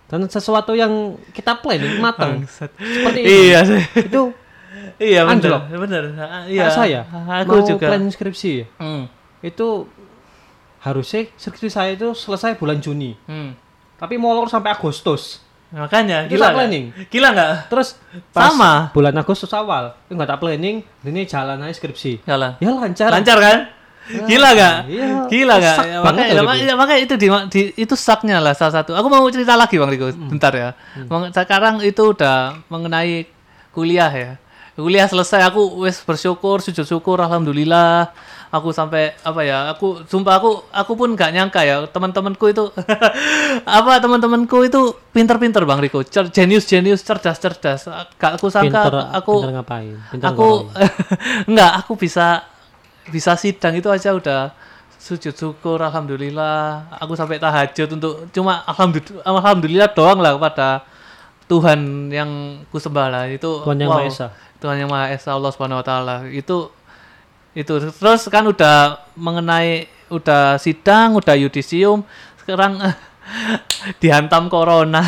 S2: Dan sesuatu yang kita planning matang.
S1: Bangsat.
S2: seperti ini.
S1: Iya. Sih
S2: itu *laughs*
S1: iya benar benar iya
S2: kayak saya
S1: aku
S2: mau
S1: juga.
S2: plan skripsi. Ya,
S1: hmm.
S2: itu harusnya skripsi saya itu selesai bulan Juni.
S1: Hmm.
S2: tapi molor sampai Agustus
S1: makanya
S2: Itu
S1: gila
S2: planning.
S1: gila nggak
S2: terus pas
S1: Sama.
S2: bulan Agustus awal nggak tak planning ini jalan aja skripsi
S1: Gila.
S2: ya lancar
S1: lancar kan gila nggak
S2: iya.
S1: gila
S2: Sak
S1: Ya, makanya,
S2: loh
S1: ya,
S2: itu.
S1: ya, makanya itu di, di- itu saknya lah salah satu aku mau cerita lagi bang Riko
S2: Hmm.
S1: bentar ya Meng- sekarang itu udah mengenai kuliah ya kuliah selesai aku wes bersyukur sujud syukur alhamdulillah. Aku sampai apa ya aku sumpah aku aku pun nggak nyangka ya teman-temanku itu *laughs* apa teman-temanku itu pinter-pinter bang Riko. Cer- jenius jenius cerdas cerdas. Gak aku sangka
S2: pinter,
S1: aku
S2: pinter ngapain? Pinter
S1: aku enggak *laughs* aku bisa bisa sidang itu aja udah. Sujud syukur alhamdulillah. Aku sampai tahajud untuk cuma alhamdulillah alhamdulillah doang lah kepada Tuhan yang ku sembah lah. Itu
S2: Tuhan Yang
S1: wow,
S2: Maha Esa.
S1: Tuhan yang Maha Esa Allah Subhanahu wa taala. Itu itu. Terus kan udah mengenai udah sidang udah yudisium sekarang *laughs* dihantam corona.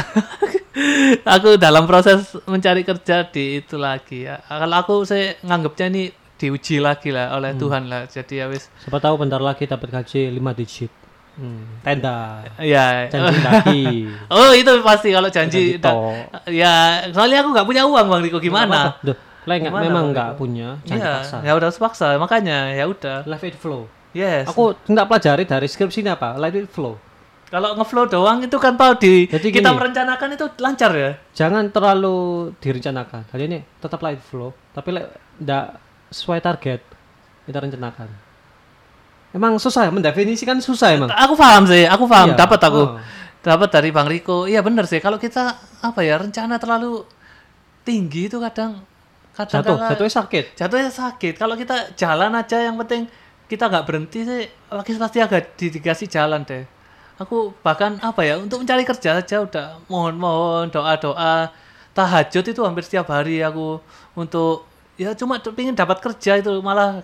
S1: *laughs* Aku dalam proses mencari kerja di itu lagi ya. Kalau aku saya nganggapnya ini diuji lagi lah oleh Tuhan lah. Jadi ya wis.
S2: Siapa tahu bentar lagi dapat gaji 5 digit. Hmm, tenda,
S1: ya
S2: janji *laughs* daki.
S1: Oh itu pasti kalau janji
S2: Janji
S1: da- ya soalnya aku nggak punya uang bang Riko. Gimana?
S2: Duh, lah nggak-
S1: Gimana,
S2: memang nggak punya, jangan
S1: Iya, ya udah sepaksa makanya ya udah.
S2: Let it flow.
S1: Yes.
S2: Aku nggak pelajari dari skripsi ini apa? Let it flow.
S1: Kalau ngeflow doang itu kan tahu di
S2: Jadi
S1: kita
S2: gini.
S1: merencanakan itu lancar ya.
S2: Jangan terlalu direncanakan. Kali ini tetap let it flow, tapi nggak sesuai target kita rencanakan. Emang susah ya mendefinisikan susah emang.
S1: Aku paham sih, aku paham,
S2: Iya.
S1: dapat aku.
S2: Oh.
S1: Dapat dari Bang Riko. Iya bener sih kalau kita apa ya rencana terlalu tinggi itu kadang kadang
S2: Jatuh, jatuhnya sakit.
S1: jatuhnya sakit. Kalau kita jalan aja yang penting kita nggak berhenti sih pasti pasti agak di- dikasih jalan deh. Aku bahkan apa ya untuk mencari kerja aja udah mohon-mohon doa-doa tahajud itu hampir setiap hari aku untuk ya cuma pengen dapat kerja itu malah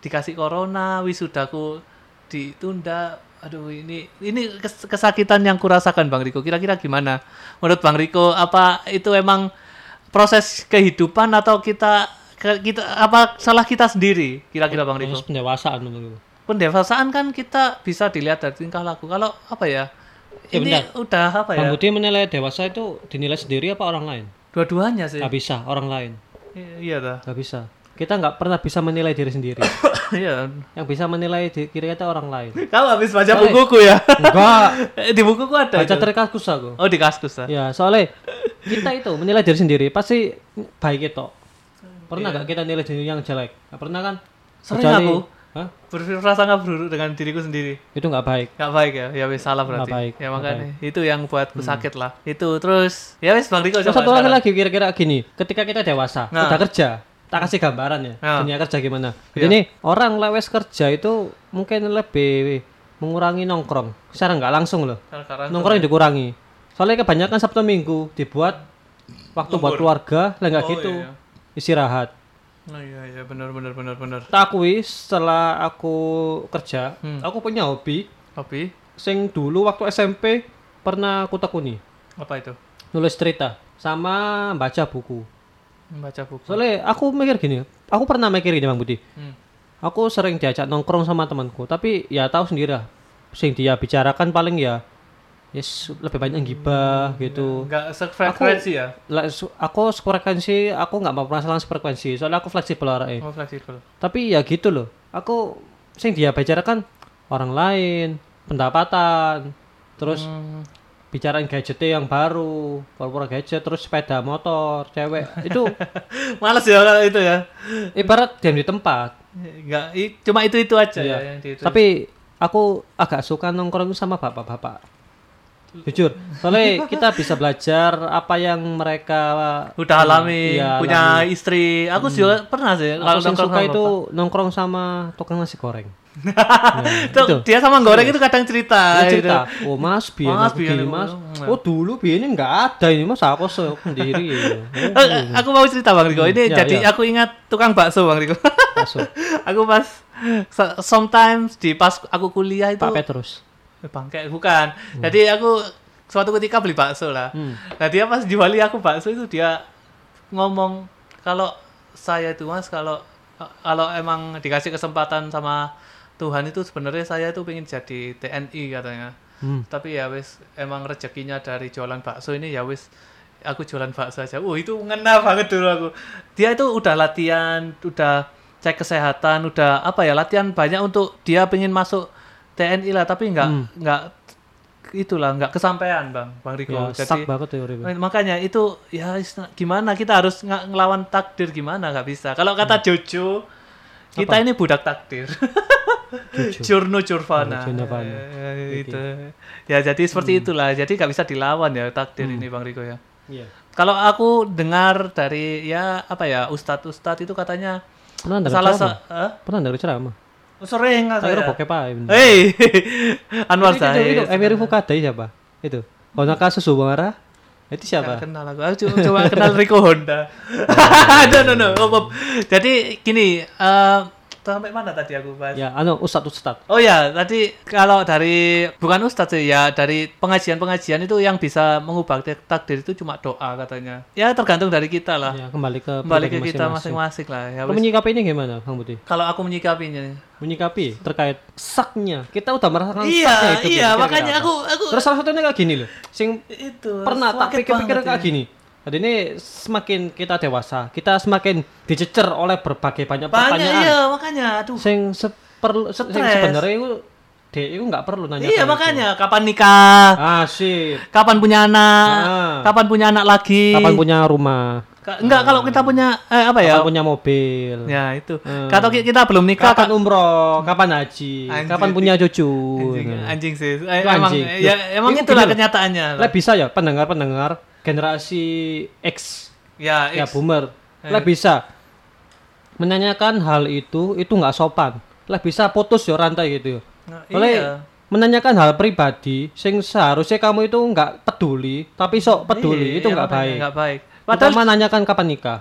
S1: dikasih corona wisudaku ditunda aduh ini ini kes- kesakitan yang kurasakan Bang Riko kira-kira gimana menurut Bang Riko apa itu emang proses kehidupan atau kita kita apa salah kita sendiri kira-kira Bang Riko
S2: pendewasaan menurutku.
S1: pendewasaan kan kita bisa dilihat dari tingkah laku kalau apa ya
S2: Ya,
S1: ini
S2: bentar.
S1: udah apa ya
S2: Bang Budi menilai dewasa itu dinilai sendiri apa orang lain?
S1: dua-duanya sih
S2: Gak bisa, orang lain.
S1: I- iya dah
S2: Gak bisa. Kita nggak pernah bisa menilai diri sendiri. *coughs*
S1: iya
S2: Yang bisa menilai di- diri kita orang lain.
S1: kamu habis baca
S2: Soalnya-
S1: bukuku ya
S2: Enggak. *laughs*
S1: di bukuku ada
S2: Baca
S1: itu.
S2: terkakus aku.
S1: oh di kaskus ah.
S2: Ya, soalnya kita itu menilai diri sendiri pasti baik itu. Pernah gak kita nilai diri yang jelek? Gak pernah kan?
S1: Sering
S2: Kecuali-
S1: aku.
S2: Hah?
S1: berprasangka buruk dengan diriku sendiri
S2: Itu nggak baik.
S1: Gak baik ya, ya wis salah berarti.
S2: Nggak baik,
S1: ya
S2: nggak
S1: makanya itu yang buatku sakit lah. Itu terus ya wis Bang Riko
S2: satu lagi lagi kira-kira gini, ketika kita dewasa,
S1: Nah.
S2: udah kerja, tak kasih gambaran ya,
S1: Nah.
S2: dunia kerja gimana.
S1: Iya.
S2: Jadi orang lewes kerja itu mungkin lebih mengurangi nongkrong, secara nggak langsung loh. Nongkrong dikurangi. Soalnya kebanyakan Sabtu Minggu dibuat waktu buat keluarga, lah nggak
S1: Oh,
S2: gitu.
S1: iya.
S2: Istirahat.
S1: Oh iya iya benar benar benar benar.
S2: Tak akui setelah aku kerja,
S1: Hmm.
S2: aku punya hobi
S1: Tapi
S2: sing dulu waktu SMP pernah aku tekuni,
S1: apa itu?
S2: nulis cerita sama baca buku.
S1: Membaca buku.
S2: Soalnya aku mikir gini, aku pernah mikir gini Bang Budi.
S1: Hmm.
S2: Aku sering diajak nongkrong sama temanku, tapi ya tahu sendiri lah. Sing dia bicarakan paling ya yes lebih banyak gibah gitu.
S1: Enggak sefrekuensi ya?
S2: Aku frekuensi, aku nggak mau masalah frekuensi, soalnya aku fleksibel orangnya.
S1: Oh fleksibel.
S2: Tapi ya gitu loh, aku sing dia bicarakan orang lain, pendapatan, terus
S1: Hmm.
S2: Bicarain gadgetnya yang baru, pura-pura gadget, terus sepeda motor, cewek, itu *laughs*
S1: Males ya kalau itu ya.
S2: ibarat diam di tempat.
S1: Enggak, cuma itu-itu aja
S2: Iya.
S1: ya yang itu.
S2: Tapi aku agak suka nongkrong sama bapak-bapak. Jujur, soalnya kita bisa belajar apa yang mereka
S1: udah alami,
S2: Iya,
S1: punya istri. Aku juga pernah sih
S2: Aku
S1: kalau nongkrong
S2: suka
S1: sama
S2: itu nongkrong sama tukang nasi goreng.
S1: Tuh, dia sama goreng itu kadang cerita.
S2: Dia
S1: gitu.
S2: cerita, oh mas biar
S1: Mas,
S2: aku- mas.
S1: Nah.
S2: Oh dulu biar ini nggak ada ini mas aku se- sendiri. Oh, *laughs*
S1: aku mau cerita Bang Riko. Ini
S2: ya,
S1: jadi
S2: ya.
S1: aku ingat tukang bakso Bang Riko.
S2: masuk. *laughs*
S1: aku pas so- sometimes di pas aku kuliah itu
S2: Pak Petrus.
S1: Eh, bangke bukan. Jadi aku suatu ketika beli bakso lah.
S2: Hmm.
S1: Nah dia pas juali aku bakso itu dia ngomong kalau saya itu mas kalau kalau emang dikasih kesempatan sama Tuhan itu sebenarnya saya itu pengen jadi TNI katanya.
S2: Hmm.
S1: Tapi ya wis emang rezekinya dari jualan bakso ini ya wis aku jualan bakso aja. Wah itu ngena banget dulu aku. Dia itu udah latihan, udah cek kesehatan, udah apa ya latihan banyak untuk dia pengen masuk TNI lah, tapi nggak
S2: Hmm.
S1: nggak itulah nggak kesampaian bang, bang Riko.
S2: Ya,
S1: Jadi
S2: banget ya Uribe.
S1: Eh, makanya itu ya gimana kita harus ng- ngelawan takdir gimana nggak bisa. Kalau kata
S2: Hmm.
S1: Jojo kita ini budak takdir. Curno *laughs* curvana.
S2: Oh, Curnovana.
S1: Eh, itu. Ya jadi seperti itulah. Jadi nggak bisa dilawan ya takdir ini Bang Riko ya.
S2: Iya.
S1: Kalau aku dengar dari ya apa ya ustadz-ustadz itu katanya
S2: Pernah dengar
S1: salah sa Hah?
S2: Pernah dengar ceramah?
S1: Oh, sering nggak saya.
S2: bokep aja. *laughs* bener.
S1: Hei, Anwar Zahid.
S2: Emir Fukadai siapa? Itu. Kalau kasus Subara, itu siapa?
S1: Nggak kenal aku. Aku coba, coba kenal Rico Honda. *laughs* no, no, no. Oh, oh. Jadi gini, eh, sampai mana tadi aku bahas?
S2: Ya, anu ustad ustad.
S1: Oh ya, tadi kalau dari bukan ustadz sih ya dari pengajian-pengajian itu yang bisa mengubah tak- takdir itu cuma doa katanya. Ya tergantung dari kita lah.
S2: Ya, kembali ke
S1: Kembali ke kita masing-masing lah. Ya,
S2: Kamu ini gimana, Bang Budi?
S1: kalau aku menyikapinya.
S2: Menyikapi terkait saknya. Kita udah merasakan
S1: Iya,
S2: saknya hidup
S1: iya,
S2: ya,
S1: makanya aku aku
S2: Terus salah satunya kayak gini loh. Sing
S1: itu
S2: pernah tak pikir-pikir kayak
S1: ini.
S2: gini. Jadi ini semakin kita dewasa, kita semakin dicecer oleh berbagai banyak
S1: Banyak
S2: pertanyaan.
S1: iya, makanya aduh.
S2: Sing seperlu sing sebenarnya itu dek itu nggak perlu nanya.
S1: Iya, makanya kapan nikah?
S2: Ah, sip.
S1: Kapan punya anak?
S2: Ah.
S1: Kapan punya anak lagi?
S2: Kapan punya rumah?
S1: Ka- Enggak, kalau kita punya eh, apa ya?
S2: Kapan punya mobil?
S1: Ya, itu.
S2: Hmm.
S1: Kalau ki- kita belum nikah,
S2: Kapan umroh? Kapan haji?
S1: Anjing.
S2: Kapan punya cucu?
S1: anjing,
S2: Nah.
S1: anjing sih. Eh,
S2: Itu
S1: emang
S2: anjing.
S1: ya emang
S2: Itu
S1: itulah kenyataannya.
S2: Lah bisa ya pendengar-pendengar generasi X
S1: Ya,
S2: ya
S1: X.
S2: boomer.
S1: Eh.
S2: Lah bisa menanyakan hal itu itu nggak sopan. Lah bisa putus ya rantai gitu. ya.
S1: Nah,
S2: Oleh
S1: iya.
S2: menanyakan hal pribadi sing seharusnya kamu itu nggak peduli tapi sok peduli
S1: Iya,
S2: itu nggak
S1: makanya
S2: baik.
S1: Nggak baik.
S2: Padahal menanyakan kapan nikah.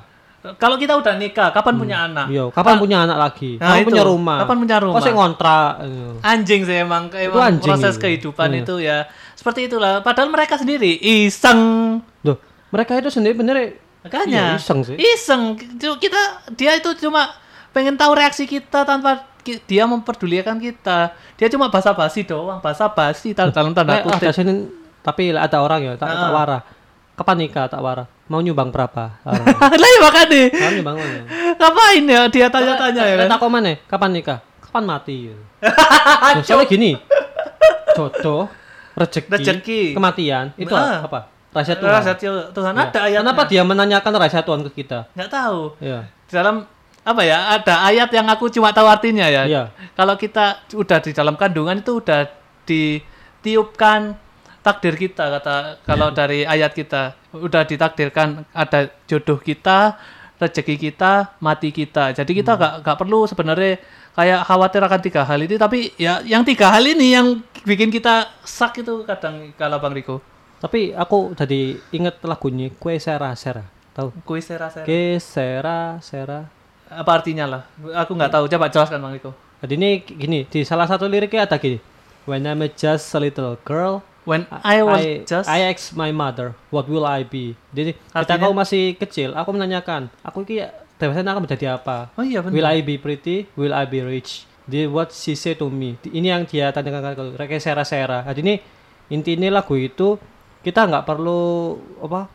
S1: kalau kita udah nikah, kapan punya anak?
S2: Iya, kapan punya anak lagi?
S1: Nah,
S2: kapan
S1: itu.
S2: punya rumah?
S1: Kapan punya rumah?
S2: Kok sing ngontrak? Iya.
S1: Anjing sih emang,
S2: Itu
S1: emang
S2: anjing
S1: proses
S2: itu.
S1: kehidupan
S2: Iya.
S1: itu ya seperti itulah. Padahal mereka sendiri iseng.
S2: Duh, mereka itu sendiri bener
S1: Makanya
S2: Iya, iseng sih.
S1: Iseng. Kita dia itu cuma pengen tahu reaksi kita tanpa dia memperdulikan kita. Dia cuma basa-basi doang, basa-basi dalam tanda
S2: ada
S1: kutip.
S2: sini tapi ada orang ya tak, tak
S1: Ah.
S2: warah. Kapan nikah tak warah? Mau nyumbang berapa? *laughs*
S1: Lah ya makanya.
S2: Kamu nyumbang mana?
S1: Ngapain ya dia tanya-tanya ya?
S2: Tak mana? Kapan nikah? Kapan mati? *laughs* gitu. Nah, soalnya gini. Jodoh, rezeki,
S1: Rezeki.
S2: kematian itu
S1: Ah.
S2: apa? Rahasia Tuhan.
S1: Rahasia Tuhan
S2: Ya.
S1: ada ayatnya.
S2: Kenapa dia menanyakan rahasia Tuhan ke kita?
S1: Nggak tahu.
S2: Iya.
S1: Di dalam apa ya? Ada ayat yang aku cuma tahu artinya ya.
S2: Iya.
S1: Kalau kita udah di dalam kandungan itu udah ditiupkan takdir kita kata kalau dari ayat kita udah ditakdirkan ada jodoh kita, rezeki kita, mati kita. Jadi kita nggak nggak perlu sebenarnya kayak khawatir akan tiga hal ini tapi ya yang tiga hal ini yang bikin kita sak itu kadang kalau Bang Riko.
S2: Tapi aku jadi inget lagunya Kue Sera Sera. Tahu?
S1: Kuis rasa
S2: Kue Sera Sera.
S1: apa artinya lah? Aku nggak tahu. Coba jelaskan Bang Riko.
S2: Jadi ini gini, di salah satu liriknya ada gini. When I'm just a little girl,
S1: When I was
S2: I,
S1: just
S2: I ask my mother, what will I be? Jadi ketika
S1: Artinya?
S2: kau masih kecil, aku menanyakan, aku ki dewasa akan menjadi apa?
S1: Oh iya
S2: Will
S1: benar.
S2: I be pretty? Will I be rich? Di what she say to me. Ini yang dia tanyakan ke Reke Sera Sera. Jadi ini intinya lagu itu kita nggak perlu apa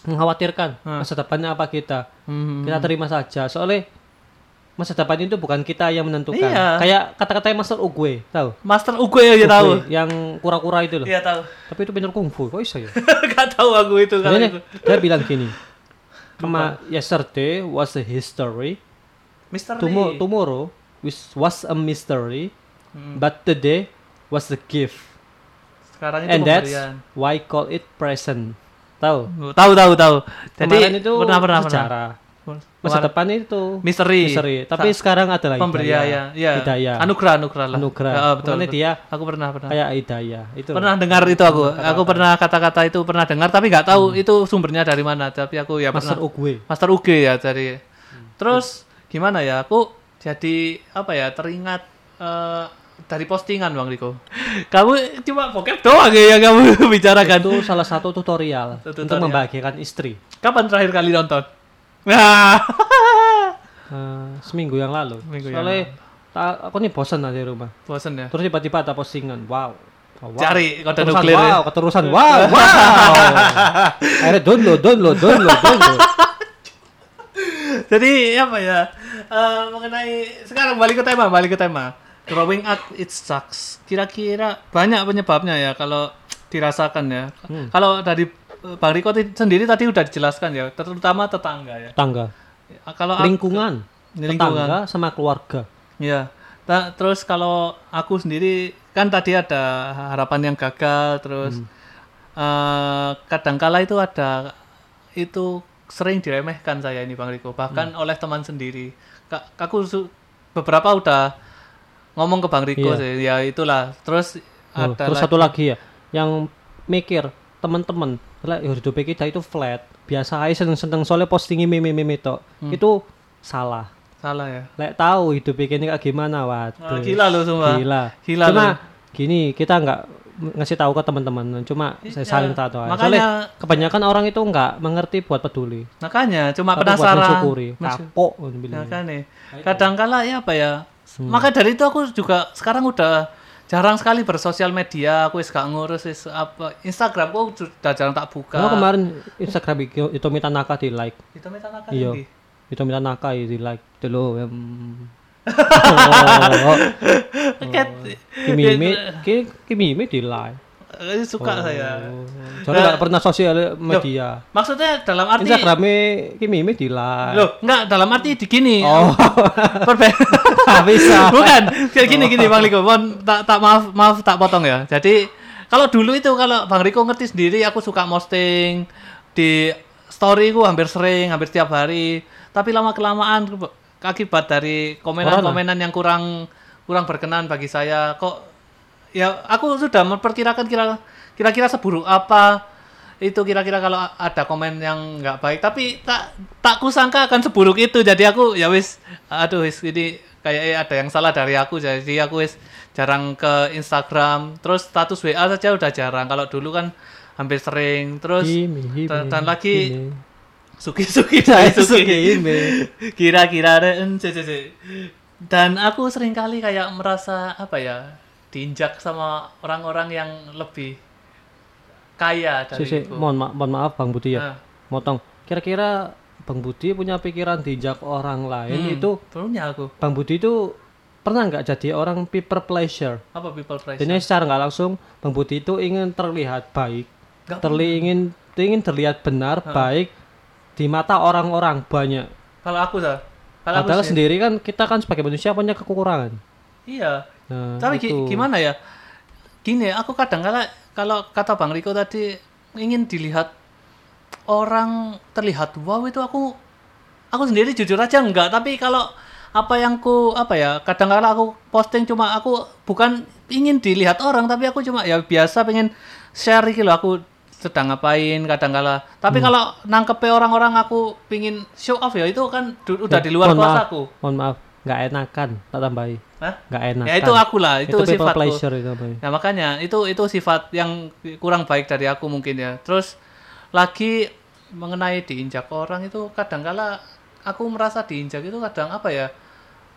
S2: mengkhawatirkan
S1: Hmm.
S2: masa depannya apa kita.
S1: Hmm.
S2: Kita terima saja. Soalnya masa depan itu bukan kita yang menentukan.
S1: Iya.
S2: Kayak kata-kata Master Ugue, tahu?
S1: Master Ugo ya tahu.
S2: Yang kura-kura itu loh.
S1: Iya tahu.
S2: Tapi itu pintar kungfu, kok bisa ya? *laughs*
S1: Gak tahu aku itu kalau itu.
S2: dia bilang gini. Kema yesterday was a history,
S1: Mister
S2: Tomo- tomorrow was, was a mystery,
S1: Hmm.
S2: but today was a gift.
S1: Sekarang itu
S2: And that's
S1: pemberian.
S2: why call it present. Tahu?
S1: Tahu tahu tahu. Jadi
S2: Kemarin itu
S1: pernah pernah pernah.
S2: Masa depan itu
S1: Misteri.
S2: misteri. Tapi
S1: Sa-
S2: sekarang adalah hidayah.
S1: ya.
S2: Hidayah.
S1: Anugerah anugerah lah.
S2: Anugerah.
S1: Ya, betul. Betul.
S2: dia
S1: Aku pernah pernah.
S2: kayak hidayah. Itu.
S1: Pernah dengar itu aku. Aku pernah kata-kata itu pernah dengar tapi nggak tahu itu sumbernya dari mana. Tapi aku ya
S2: Master
S1: pernah.
S2: Ugue.
S1: Master UG ya dari. Terus gimana ya? Aku jadi apa ya? Teringat eh, dari postingan Bang Riko. *laughs* Kamu cuma bokep doang ya yang kamu *laughs* bicarakan.
S2: Itu salah satu tutorial,
S1: Tutorial.
S2: untuk membahagiakan istri.
S1: Kapan terakhir kali nonton? Nah. *laughs*
S2: Seminggu yang lalu.
S1: Seminggu yang
S2: Soalnya ta- aku nih bosan di rumah.
S1: Bosen ya.
S2: Terus tiba-tiba ada postingan. Wow. Wow.
S1: Cari kode
S2: Keterusan,
S1: nuklir ya.
S2: Wow, keterusan. Wow, wow. *laughs* Akhirnya download, download, download, download.
S1: Jadi apa ya? Eh, mengenai sekarang balik ke tema, balik ke tema. Growing up it sucks. Kira-kira banyak penyebabnya ya kalau dirasakan ya.
S2: Hmm.
S1: Kalau dari Bang Riko sendiri tadi udah dijelaskan ya, terutama tetangga ya.
S2: Tangga,
S1: Kalau aku-
S2: lingkungan,
S1: Lingkungan.
S2: tetangga sama keluarga.
S1: ya. Ta- terus kalau aku sendiri kan tadi ada harapan yang gagal, terus eh kadangkala itu ada itu sering diremehkan saya ini Bang Riko, bahkan oleh teman sendiri. Ka- aku beberapa udah ngomong ke Bang Riko
S2: Iya.
S1: sih, ya itulah. Terus
S2: Oh,
S1: ada
S2: terus
S1: lagi-
S2: satu lagi ya, yang mikir teman-teman, lah ya hidup kita itu flat, biasa aja seneng-seneng soalnya postingin meme-meme itu,
S1: Hmm.
S2: itu salah.
S1: salah ya
S2: Lek tahu hidup ini kayak gimana, waduh.
S1: gila lu semua
S2: Gila.
S1: Gila
S2: Cuma
S1: lu.
S2: gini, kita nggak ngasih tahu ke teman-teman, cuma saya
S1: Iya.
S2: saling tahu aja.
S1: Makanya-
S2: Soalnya kebanyakan orang itu nggak mengerti buat peduli.
S1: makanya cuma
S2: Tapi buat
S1: penasaran
S2: mensyukuri.
S1: Mensyuk-
S2: Kapok gitu
S1: makanya kadang kala ya apa ya maka dari itu aku juga sekarang udah jarang sekali bersosial media aku wis gak ngurus wis apa Instagramku sudah jarang tak buka
S2: Kalau kemarin Instagram itu, minta naka di like.
S1: itu minta nakal
S2: Iya. minta naka di like. Dulu. em. *laughs* oh,
S1: Ket,
S2: kimi mi, ki- kimi mi di like.
S1: Suka saya
S2: Soalnya nggak pernah sosial media.
S1: maksudnya dalam arti
S2: Instagramnya kimi mi di like.
S1: loh enggak dalam arti di gini
S2: Oh, *laughs*
S1: Perbe- *laughs*
S2: nggak bisa. *laughs*
S1: Bukan, kayak gini gini Bang Riko. Mohon tak tak maaf maaf tak potong ya. Jadi kalau dulu itu kalau Bang Riko ngerti sendiri aku suka posting di story ku hampir sering, hampir setiap hari. Tapi lama kelamaan akibat dari komenan-komenan yang kurang kurang berkenan bagi saya kok ya aku sudah memperkirakan kira kira-kira seburuk apa itu kira-kira kalau ada komen yang nggak baik. Tapi tak tak kusangka akan seburuk itu. Jadi aku ya wis aduh wis ini kayak eh, ada yang salah dari aku. Jadi aku wis jarang ke Instagram. Terus status WA saja udah jarang. Kalau dulu kan hampir sering. Terus
S2: Kimi, kimi,
S1: dan, dan lagi
S2: kimi.
S1: suki suki
S2: Saya *laughs*
S1: suki.
S2: Suki kimi.
S1: kira-kira cek, cek. dan aku sering kali kayak merasa apa ya diinjak sama orang-orang yang lebih kaya dari
S2: si,
S1: itu
S2: mohon, ma- mohon maaf Bang Budi ya.
S1: Nah,
S2: Motong. Kira-kira Bang Budi punya pikiran dijak orang lain
S1: hmm,
S2: itu
S1: punya aku
S2: Bang Budi itu pernah nggak jadi orang people pleasure?
S1: apa people price
S2: Jadi secara nggak langsung Bang Budi itu ingin terlihat baik, terli ingin ingin terlihat benar, baik di mata orang-orang banyak.
S1: kalau aku sah kalau aku
S2: Padahal
S1: sih-
S2: sendiri kan kita kan sebagai manusia punya kekurangan.
S1: iya
S2: Nah,
S1: tapi
S2: itu.
S1: gimana ya? Gini aku kadang kala kalau kata bang Riko tadi ingin dilihat orang terlihat wow itu aku aku sendiri jujur aja enggak. Tapi kalau apa yang ku apa ya kadang kala aku posting cuma aku bukan ingin dilihat orang tapi aku cuma ya biasa pengen share gitu loh aku sedang ngapain kadang kala. Tapi
S2: Hmm.
S1: kalau nangkepe orang-orang aku pingin show off ya itu kan udah di luar
S2: mohon
S1: kuasa
S2: maaf,
S1: aku.
S2: Mohon maaf, nggak enakan, tak tambahi.
S1: Hah?
S2: Nggak enakan.
S1: ya itu aku lah itu,
S2: itu
S1: sifatku
S2: pleasure itu.
S1: Nah makanya itu itu sifat yang kurang baik dari aku mungkin ya. Terus lagi mengenai diinjak orang itu kadang-kala aku merasa diinjak itu kadang apa ya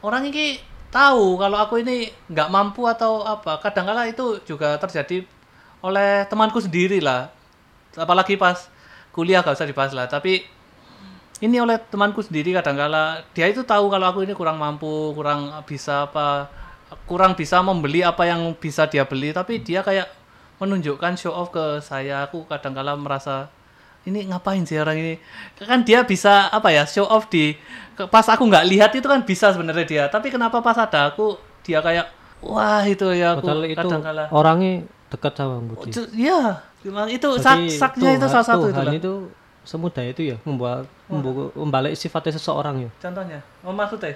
S1: orang ini tahu kalau aku ini nggak mampu atau apa. Kadang-kala itu juga terjadi oleh temanku sendiri lah. Apalagi pas kuliah gak usah dibahas lah. Tapi ini oleh temanku sendiri kadang-kala dia itu tahu kalau aku ini kurang mampu, kurang bisa apa, kurang bisa membeli apa yang bisa dia beli, tapi dia kayak menunjukkan show off ke saya. Aku kadang-kala merasa ini ngapain sih orang ini? Kan dia bisa apa ya show off di pas aku nggak lihat itu kan bisa sebenarnya dia, tapi kenapa pas ada aku dia kayak wah itu ya aku
S2: Padahal itu
S1: kadang-kala
S2: orangnya dekat sama Budi.
S1: Itu- Iya, itu sak saknya itu salah satu itu
S2: Tuhan
S1: lah.
S2: itu semudah itu ya membuat membu- membalik sifatnya seseorang ya.
S1: Contohnya, oh maksudnya?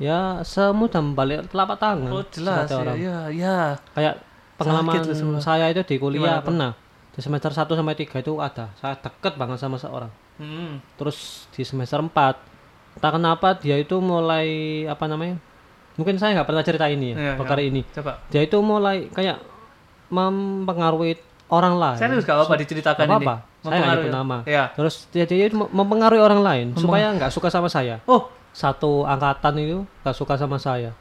S2: Ya semudah membalik telapak tangan.
S1: Oh jelas ya,
S2: orang.
S1: iya, iya.
S2: Kayak pengalaman
S1: Sakit
S2: saya itu di kuliah
S1: Gimana,
S2: pernah. Di semester 1 sampai 3 itu ada. Saya deket banget sama seorang.
S1: Hmm.
S2: Terus di semester 4 entah kenapa dia itu mulai apa namanya? Mungkin saya nggak pernah cerita ini ya,
S1: Iya,
S2: perkara
S1: iya.
S2: ini.
S1: Coba.
S2: Dia itu mulai kayak mempengaruhi orang lain.
S1: Serius gak apa-apa diceritakan
S2: Nggak
S1: ini.
S2: Saya nggak nyebut nama.
S1: Iya.
S2: Terus dia, dia itu mempengaruhi orang lain supaya nggak suka sama saya.
S1: Oh,
S2: Satu angkatan itu nggak suka sama saya.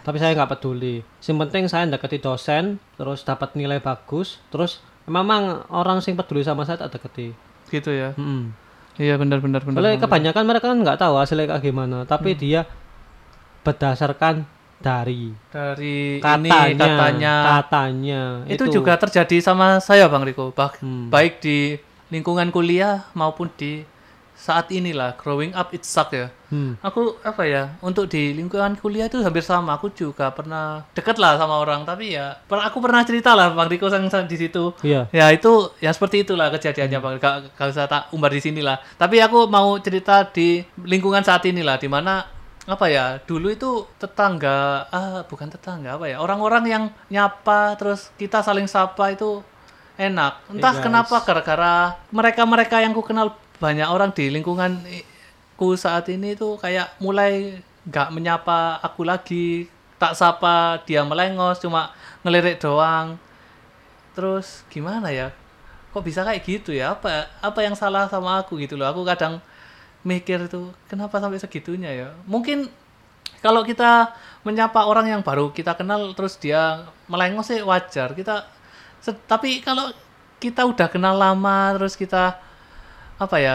S2: Tapi saya nggak peduli. Yang penting saya deketi dosen, terus dapat nilai bagus, terus memang orang sing peduli sama saya tak deketi.
S1: gitu ya.
S2: Mm-mm.
S1: Iya benar benar benar.
S2: Soalnya kebanyakan mereka kan nggak tahu hasilnya kayak gimana, tapi
S1: Hmm.
S2: dia berdasarkan dari
S1: Dari
S2: katanya,
S1: ini katanya
S2: katanya.
S1: itu, juga terjadi sama saya Bang Riko. Bah-
S2: Hmm.
S1: Baik di lingkungan kuliah maupun di saat inilah growing up it suck ya.
S2: Hmm.
S1: Aku apa ya untuk di lingkungan kuliah itu hampir sama. Aku juga pernah deket lah sama orang tapi ya per- aku pernah cerita lah Bang Riko sang sang di situ.
S2: Iya.
S1: Ya itu ya seperti itulah kejadiannya Bang. Gak, gak usah tak umbar di sini lah. Tapi aku mau cerita di lingkungan saat inilah di mana apa ya dulu itu tetangga ah bukan tetangga apa ya orang-orang yang nyapa terus kita saling sapa itu enak. Entah
S2: guys.
S1: kenapa gara-gara mereka-mereka yang ku kenal banyak orang di lingkungan ku saat ini tuh kayak mulai nggak menyapa aku lagi tak sapa dia melengos cuma ngelirik doang. Terus gimana ya? Kok bisa kayak gitu ya? Apa apa yang salah sama aku gitu loh? Aku kadang mikir itu kenapa sampai segitunya ya? Mungkin kalau kita menyapa orang yang baru kita kenal terus dia melengos sih wajar. Kita tapi kalau kita udah kenal lama terus kita apa ya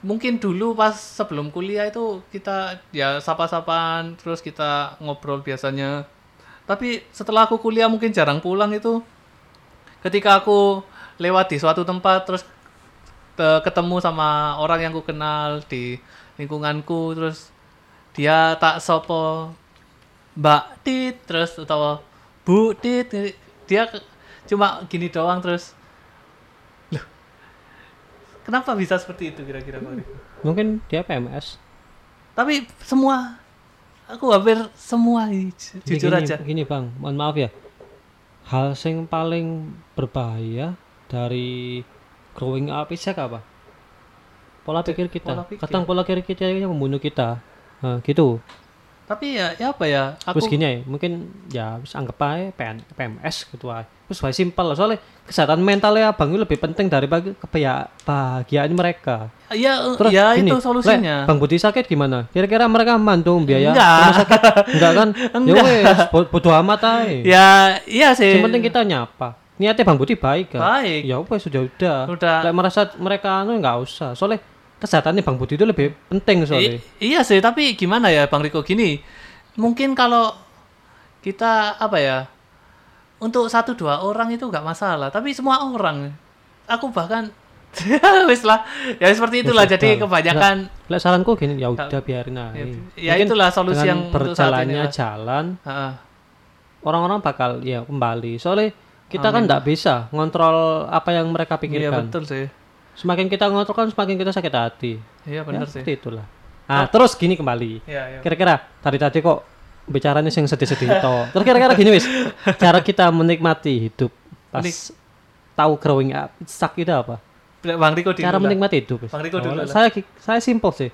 S1: mungkin dulu pas sebelum kuliah itu kita ya sapa-sapaan terus kita ngobrol biasanya. Tapi setelah aku kuliah mungkin jarang pulang itu. Ketika aku lewat di suatu tempat terus te- ketemu sama orang yang ku kenal di lingkunganku terus dia tak sopo mbak tit terus atau bu tit dia cuma gini doang terus loh kenapa bisa seperti itu kira-kira Bang Riko?
S2: Mungkin dia PMS.
S1: tapi semua aku hampir semua jujur
S2: gini,
S1: aja
S2: Gini bang, mohon maaf ya. Hal yang paling berbahaya dari growing up itu apa? Pola pikir kita.
S1: pola pikir.
S2: Kadang pola pikir kita yang membunuh kita. Nah, gitu.
S1: tapi ya ya apa ya aku
S2: Terus gini ya, mungkin ya bisa anggap aja PN, PMS gitu aja. Terus wae simpel lah, soalnya kesehatan mentalnya abang itu lebih penting daripada kebahagiaan mereka.
S1: ya
S2: Terus
S1: ya
S2: gini,
S1: itu solusinya
S2: Lek, Bang Budi sakit gimana? Kira-kira mereka mantu biaya
S1: Enggak.
S2: rumah sakit? Enggak kan? *laughs* Ya
S1: Enggak.
S2: wes, bo- bodo amat aja.
S1: ya iya sih
S2: Yang penting kita nyapa. Niatnya Bang Budi baik kan?
S1: Baik.
S2: Ya wes sudah udah.
S1: Udah.
S2: Lek merasa mereka anu enggak usah. Soalnya kesehatannya Bang Budi itu lebih penting soalnya.
S1: I- iya sih, tapi gimana ya Bang Riko gini? Mungkin kalau kita apa ya? Untuk satu dua orang itu nggak masalah, tapi semua orang. Aku bahkan *laughs* wis lah. Ya seperti itulah
S2: Ya
S1: jadi kebanyakan
S2: Lek saranku gini, ya udah biarin aja.
S1: ya itulah solusi yang
S2: berjalannya
S1: lah.
S2: jalan orang-orang bakal ya kembali. Soalnya kita kan enggak bisa ngontrol apa yang mereka
S1: Iya
S2: pikirkan.
S1: betul sih.
S2: Semakin kita ngontrol kan semakin kita sakit hati.
S1: Iya
S2: Ya,
S1: benar sih.
S2: seperti itulah. Nah, terus gini kembali.
S1: Iya, iya.
S2: Kira-kira tadi-tadi kok bicaranya yang sedih-sedih toh. Terus kira-kira gini wis, cara kita menikmati hidup pas
S1: Menik-
S2: tahu growing up, suck itu apa?
S1: Bang Riko dulu
S2: Cara
S1: lah.
S2: menikmati hidup. wis.
S1: Bang Riko dulu
S2: Oh,
S1: lah.
S2: saya saya simpel sih.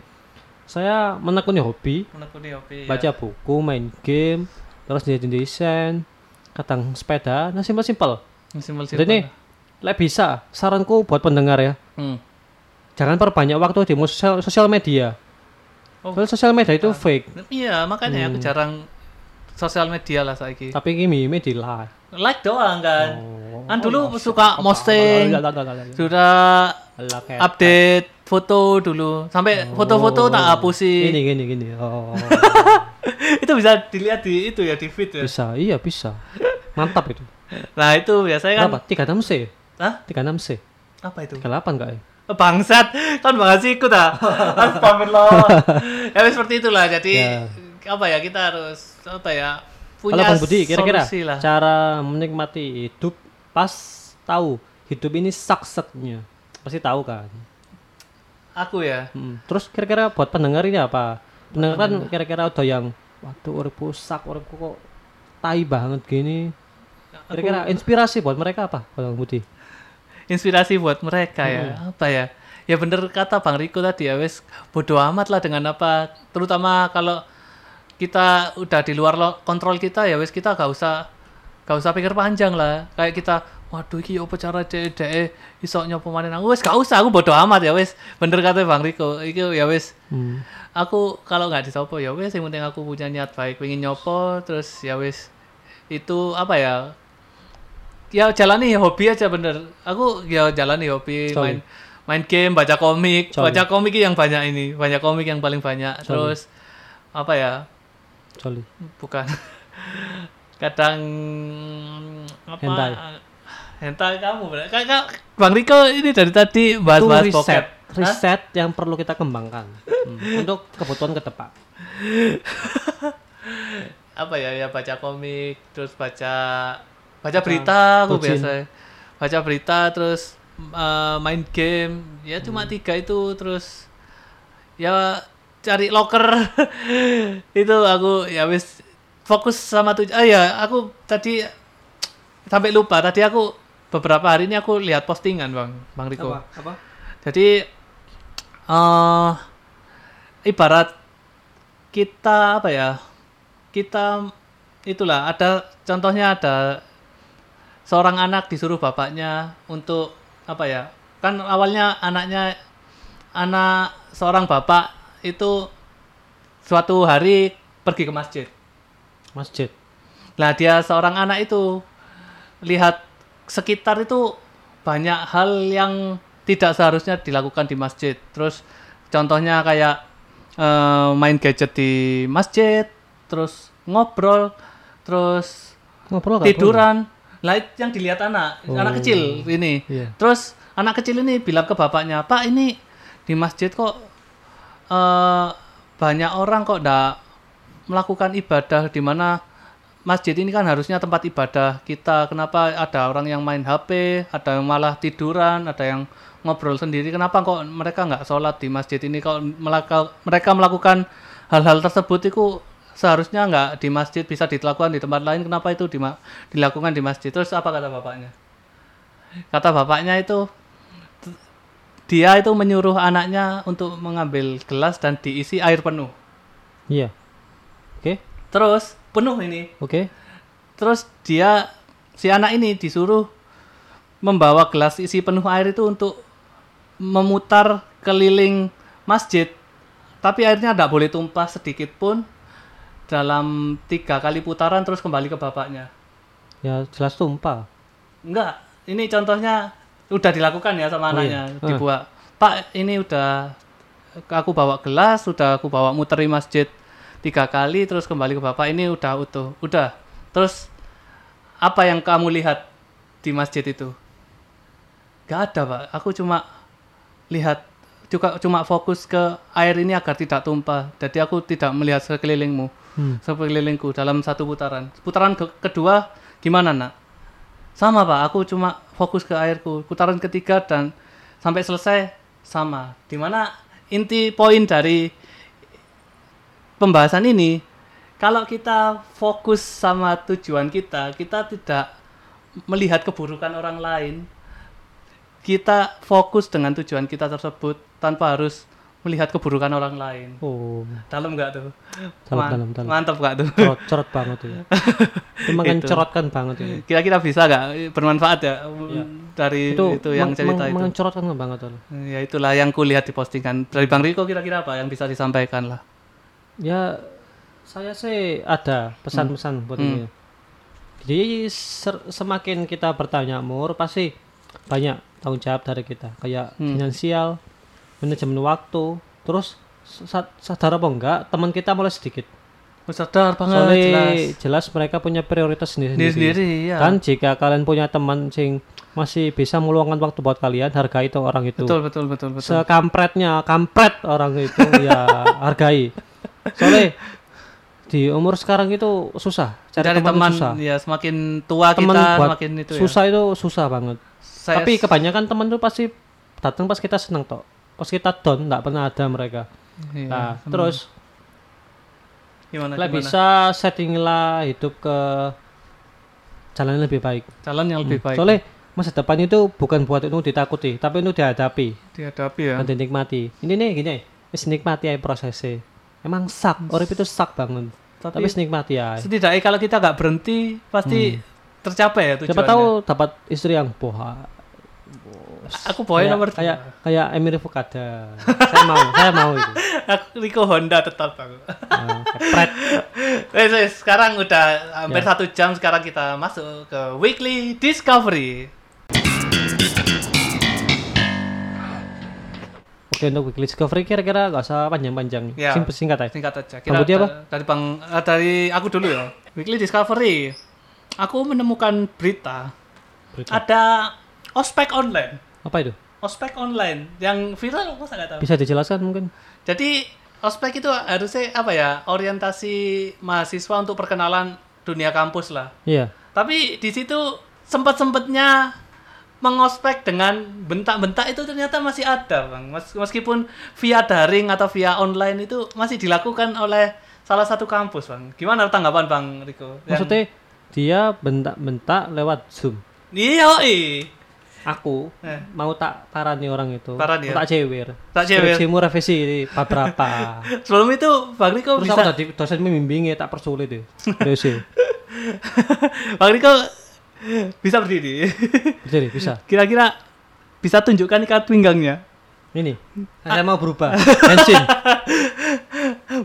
S2: Saya menekuni hobi,
S1: Menekuni hobi.
S2: baca buku, main game, terus jadi desain, kadang sepeda, nah simpel-simpel.
S1: Ya. Simpel
S2: Jadi lek bisa, saranku buat pendengar ya,
S1: Hmm.
S2: jangan perbanyak waktu di sosial, sosial media.
S1: Oh.
S2: Soalnya sosial media itu fake,
S1: Iya, makanya
S2: Hmm.
S1: aku jarang sosial media lah saiki.
S2: tapi ini meme di like.
S1: Like doang kan.
S2: Oh.
S1: Kan dulu suka posting, sudah update foto dulu, sampai foto-foto tak hapusin.
S2: Gini gini gini. Oh. *laughs*
S1: itu bisa dilihat di itu ya di feed ya.
S2: bisa, iya bisa. Mantap itu.
S1: Nah itu biasanya kan.
S2: Berapa? 36 C.
S1: Hah?
S2: 36 C.
S1: Apa itu?
S2: 38 enggak ya?
S1: Bangsat, kan banget sih ikut ah. *laughs* Astagfirullah. ya seperti itulah. Jadi
S2: Ya.
S1: apa ya kita harus apa ya
S2: Kalau
S1: punya
S2: Bang Budi, kira-kira
S1: solusi lah.
S2: cara menikmati hidup pas tahu hidup ini sak-saknya. Pasti tahu kan.
S1: Aku ya.
S2: Hmm. Terus kira-kira buat pendengar ini apa? Pendengar kan kira-kira ada yang waduh uripku sak, uripku kok tai banget gini. Kira-kira inspirasi buat mereka apa, Bang Budi?
S1: Inspirasi buat mereka ya.
S2: Hmm.
S1: apa ya? Ya bener kata bang Riko tadi ya wes bodoh amat lah dengan apa terutama kalau kita udah di luar lo- kontrol kita ya wes kita gak usah gak usah pikir panjang lah. Kayak kita waduh iki apa cara dek dek iso nyopo manen aku wes gak usah aku bodoh amat ya wes. Bener kata bang Riko itu ya wes.
S2: Hmm.
S1: aku kalau nggak disopo ya wes yang penting aku punya niat baik pengen nyopo terus ya wes. Itu apa ya ya jalani hobi aja bener aku ya jalani hobi
S2: Sorry.
S1: main main game baca komik
S2: Sorry.
S1: baca komik yang banyak ini banyak komik yang paling banyak terus apa ya
S2: Sorry.
S1: bukan *laughs* kadang apa
S2: Hentai.
S1: hentai kamu bener. Kak- Kak, bang Riko ini dari tadi bahas-bahas
S2: riset,
S1: pocket Hah?
S2: riset yang perlu kita kembangkan *laughs* Hmm. untuk kebutuhan ke depan. *laughs*
S1: apa ya ya baca komik terus baca baca berita aku biasa baca berita terus eh, main game ya cuma
S2: Hmm.
S1: tiga itu terus ya cari locker *laughs* itu aku ya wis fokus sama tuh ah ya aku tadi sampai lupa tadi aku beberapa hari ini aku lihat postingan bang bang Riko
S2: Apa?
S1: jadi eh ibarat kita apa ya? Kita itulah ada contohnya ada seorang anak disuruh bapaknya untuk apa ya? Kan awalnya anaknya anak seorang bapak itu suatu hari pergi ke masjid.
S2: Masjid.
S1: Nah, dia seorang anak itu lihat sekitar itu banyak hal yang tidak seharusnya dilakukan di masjid. Terus contohnya kayak eh, main gadget di masjid, terus ngobrol, terus
S2: Ngobrol
S1: tiduran. Itu yang dilihat anak, anak kecil ini.
S2: Iya.
S1: Terus anak kecil ini bilang ke bapaknya, "Pak, ini di masjid kok eh, banyak orang kok ndak melakukan ibadah di mana masjid ini kan harusnya tempat ibadah kita. Kenapa ada orang yang main HP, ada yang malah tiduran, ada yang ngobrol sendiri. Kenapa kok mereka nggak sholat di masjid ini? Kok melaka- mereka melakukan hal-hal tersebut itu seharusnya nggak di masjid bisa dilakukan di tempat lain. Kenapa itu dima- dilakukan di masjid? Terus apa kata bapaknya? Kata bapaknya itu dia itu menyuruh anaknya untuk mengambil gelas dan diisi air penuh.
S2: Iya. Oke.
S1: Terus penuh ini.
S2: Oke.
S1: Terus dia si anak ini disuruh membawa gelas isi penuh air itu untuk memutar keliling masjid. Tapi airnya tidak boleh tumpah sedikit pun dalam tiga kali putaran terus kembali ke bapaknya.
S2: Ya jelas tumpah.
S1: Enggak, ini contohnya udah dilakukan ya sama
S2: Oh,
S1: anaknya
S2: iya.
S1: Dibuat. Pak, ini udah aku bawa gelas, udah aku bawa muteri masjid tiga kali, terus kembali ke bapak. Ini udah utuh, udah. Terus apa yang kamu lihat di masjid itu? Gak ada pak. Aku cuma lihat juga cuma fokus ke air ini agar tidak tumpah. Jadi aku tidak melihat sekelilingmu,
S2: Hmm.
S1: sekelilingku dalam satu putaran. Putaran ke- kedua gimana nak? Sama pak, aku cuma fokus ke airku. Putaran ketiga dan sampai selesai sama. Di mana inti poin dari pembahasan ini, kalau kita fokus sama tujuan kita, kita tidak melihat keburukan orang lain. Kita fokus dengan tujuan kita tersebut tanpa harus melihat keburukan orang lain.
S2: Oh.
S1: Dalam nggak tuh?
S2: Dalam,
S1: Man-
S2: dalam, dalam.
S1: Mantap nggak tuh?
S2: Cerot, cerot banget itu. Itu mengencerotkan banget itu.
S1: Kira-kira bisa nggak bermanfaat ya dari itu,
S2: Itu,
S1: yang cerita itu?
S2: mengencerotkan banget itu.
S1: Ya itulah yang kulihat di postingan dari Bang Riko kira-kira apa yang bisa disampaikan lah.
S2: Ya saya sih ada pesan-pesan buat
S1: Hmm.
S2: ini. Jadi ser- semakin kita bertanya umur pasti banyak tanggung jawab dari kita kayak
S1: Hmm.
S2: finansial, manajemen waktu, terus sa- sadar apa enggak teman kita mulai sedikit.
S1: Oh, sadar banget
S2: Soalnya
S1: jelas.
S2: jelas. mereka punya prioritas sendiri-sendiri.
S1: Sendiri-sendiri ya.
S2: Kan jika kalian punya teman sing masih bisa meluangkan waktu buat kalian, hargai itu orang itu.
S1: Betul betul betul betul.
S2: Sekampretnya, kampret orang itu ya *laughs* hargai. Soalnya di umur sekarang itu susah cari,
S1: Cari
S2: teman,
S1: teman
S2: susah.
S1: ya semakin tua
S2: Teman
S1: kita
S2: buat
S1: semakin itu
S2: susah itu susah banget.
S1: ya. Saya
S2: Tapi kebanyakan teman tuh pasti datang pas kita seneng toh. Pas kita down nggak pernah ada mereka.
S1: Iya,
S2: Nah,
S1: teman.
S2: terus
S1: gimana
S2: lah
S1: gimana?
S2: bisa setting lah hidup ke jalan yang lebih baik.
S1: Jalan yang lebih baik
S2: Soalnya masa depan itu bukan buat itu ditakuti, tapi itu dihadapi
S1: dihadapi ya.
S2: dan dinikmati. Ini nih gini, wis nikmati aja prosesnya. Emang sak, urip itu sak banget.
S1: Tapi,
S2: Tapi, nikmati ya.
S1: setidaknya kalau kita nggak berhenti pasti tercapai ya tujuannya.
S2: Siapa tahu dapat istri yang boha.
S1: Aku boy nomor
S2: kayak kayak Emir Fukada. saya mau, saya mau itu. *laughs*
S1: Aku Riko Honda tetap aku.
S2: Nah, kepret. *laughs*
S1: Wes, wes, sekarang udah hampir
S2: Ya.
S1: satu jam sekarang kita masuk ke weekly discovery.
S2: Oke untuk weekly discovery kira-kira gak usah panjang-panjang.
S1: Ya.
S2: Singkat aja.
S1: Singkat aja.
S2: Bang Budi apa?
S1: da- Dari bang eh, dari aku dulu ya. Weekly discovery. Aku menemukan berita
S2: Berita.
S1: ada ospek online.
S2: Apa itu?
S1: Ospek online yang viral masa nggak tahu.
S2: Bisa dijelaskan mungkin?
S1: Jadi ospek itu harusnya apa ya orientasi mahasiswa untuk perkenalan dunia kampus lah.
S2: Iya.
S1: Tapi di situ sempat-sempatnya mengospek dengan bentak-bentak itu ternyata masih ada, Bang. Mes- Meskipun via daring atau via online itu masih dilakukan oleh salah satu kampus, Bang. Gimana tanggapan Bang Riko? Yang-
S2: Maksudnya dia bentak-bentak lewat Zoom.
S1: Iya, oi.
S2: Aku
S1: Eh.
S2: mau tak parani orang itu.
S1: Parani ya?
S2: Tak cewir.
S1: Tak cewir.
S2: Skripsimu revisi bab berapa? *laughs*
S1: Sebelum itu Bang Riko
S2: Terus
S1: bisa
S2: aku tadi dosen membimbingi tak persulit ya. Revisi. *laughs*
S1: Bang Riko bisa berdiri. *laughs*
S2: Jadi bisa.
S1: Kira-kira bisa tunjukkan ikat pinggangnya.
S2: Ini. Saya mau berubah. Bensin.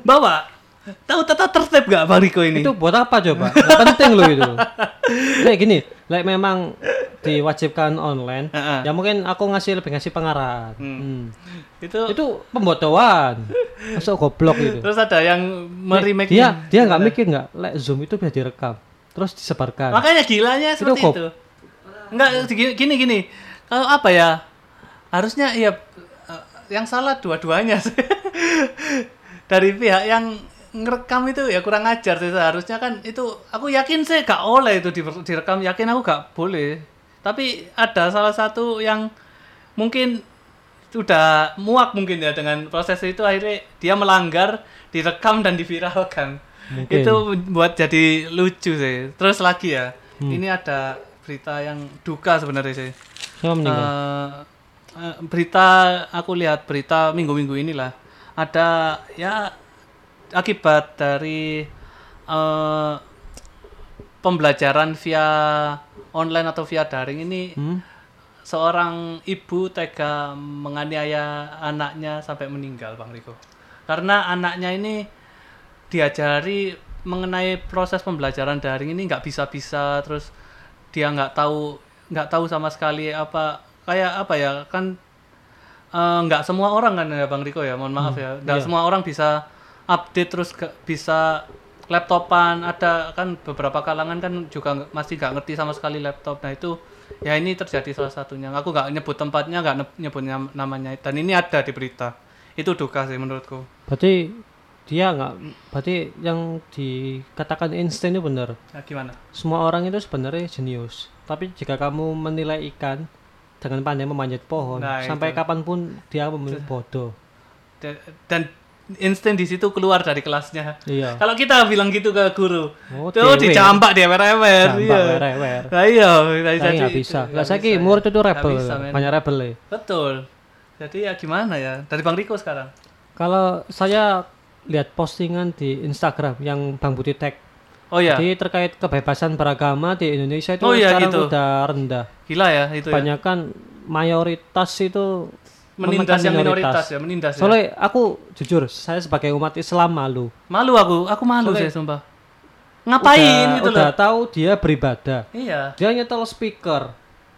S1: Bawa. Tahu tata tertib gak Bang Riko ini?
S2: Itu buat apa coba? Nggak penting loh itu. Kayak gini, like memang diwajibkan online,
S1: Heeh.
S2: ya mungkin aku ngasih lebih ngasih pengarahan. Hmm.
S1: itu
S2: Itu pembodohan. Masuk goblok itu.
S1: terus ada yang meremake
S2: Dia dia nggak mikir nggak, like Zoom itu bisa direkam, terus disebarkan.
S1: Makanya gilanya seperti
S2: kop.
S1: itu. Enggak gini gini. Kalau apa ya? Harusnya ya yang salah dua-duanya sih. *laughs* Dari pihak yang ngerekam itu ya kurang ajar sih seharusnya kan. Itu aku yakin sih gak oleh itu di- direkam. Yakin aku gak boleh. Tapi ada salah satu yang mungkin sudah muak mungkin ya dengan proses itu. Akhirnya dia melanggar direkam dan diviralkan.
S2: Mungkin.
S1: itu buat jadi lucu sih. Terus lagi ya ini ada berita yang duka sebenarnya sih. Eh, berita aku lihat berita minggu-minggu inilah. Ada ya akibat dari eh, pembelajaran via online atau via daring ini
S2: Hmm?
S1: seorang ibu tega menganiaya anaknya sampai meninggal Bang Riko. Karena anaknya ini diajari mengenai proses pembelajaran daring ini nggak bisa-bisa terus dia nggak tahu nggak tahu sama sekali apa kayak apa ya kan eh, nggak semua orang kan ya Bang Riko ya mohon maaf ya. Nggak semua orang bisa update terus ke- bisa laptopan ada kan beberapa kalangan kan juga masih nggak ngerti sama sekali laptop nah itu ya ini terjadi salah satunya aku nggak nyebut tempatnya nggak nyebut namanya dan ini ada di berita itu duka sih menurutku
S2: Berarti dia nggak, berarti yang dikatakan Einstein itu benar.
S1: nah, gimana
S2: Semua orang itu sebenarnya jenius. Tapi jika kamu menilai ikan dengan pandai memanjat pohon,
S1: Nah,
S2: sampai
S1: itu.
S2: kapan pun dia memilih bodoh.
S1: Da- dan insting di situ keluar dari kelasnya
S2: Iya.
S1: kalau kita bilang gitu ke guru
S2: Oh,
S1: tuh dicampak dia ewer
S2: Campak,
S1: iya
S2: wer-wer.
S1: Nah, iya
S2: Saya nggak bisa. Lah saya
S1: bisa,
S2: murid itu rebel, banyak rebel ya.
S1: betul jadi ya gimana ya dari bang Riko sekarang
S2: Kalau saya lihat postingan di Instagram yang Bang Budi tag,
S1: oh ya
S2: jadi terkait kebebasan beragama di Indonesia itu
S1: Oh iya,
S2: sekarang
S1: gitu.
S2: udah rendah.
S1: gila ya itu ya
S2: Kebanyakan mayoritas itu
S1: menindas yang minoritas ya menindas ya
S2: Soalnya aku jujur, saya sebagai umat Islam malu.
S1: malu aku aku malu
S2: Soalnya-
S1: sih sumpah ngapain
S2: udah,
S1: gitu
S2: udah
S1: loh
S2: tahu dia beribadah.
S1: iya
S2: Dia nyetel speaker,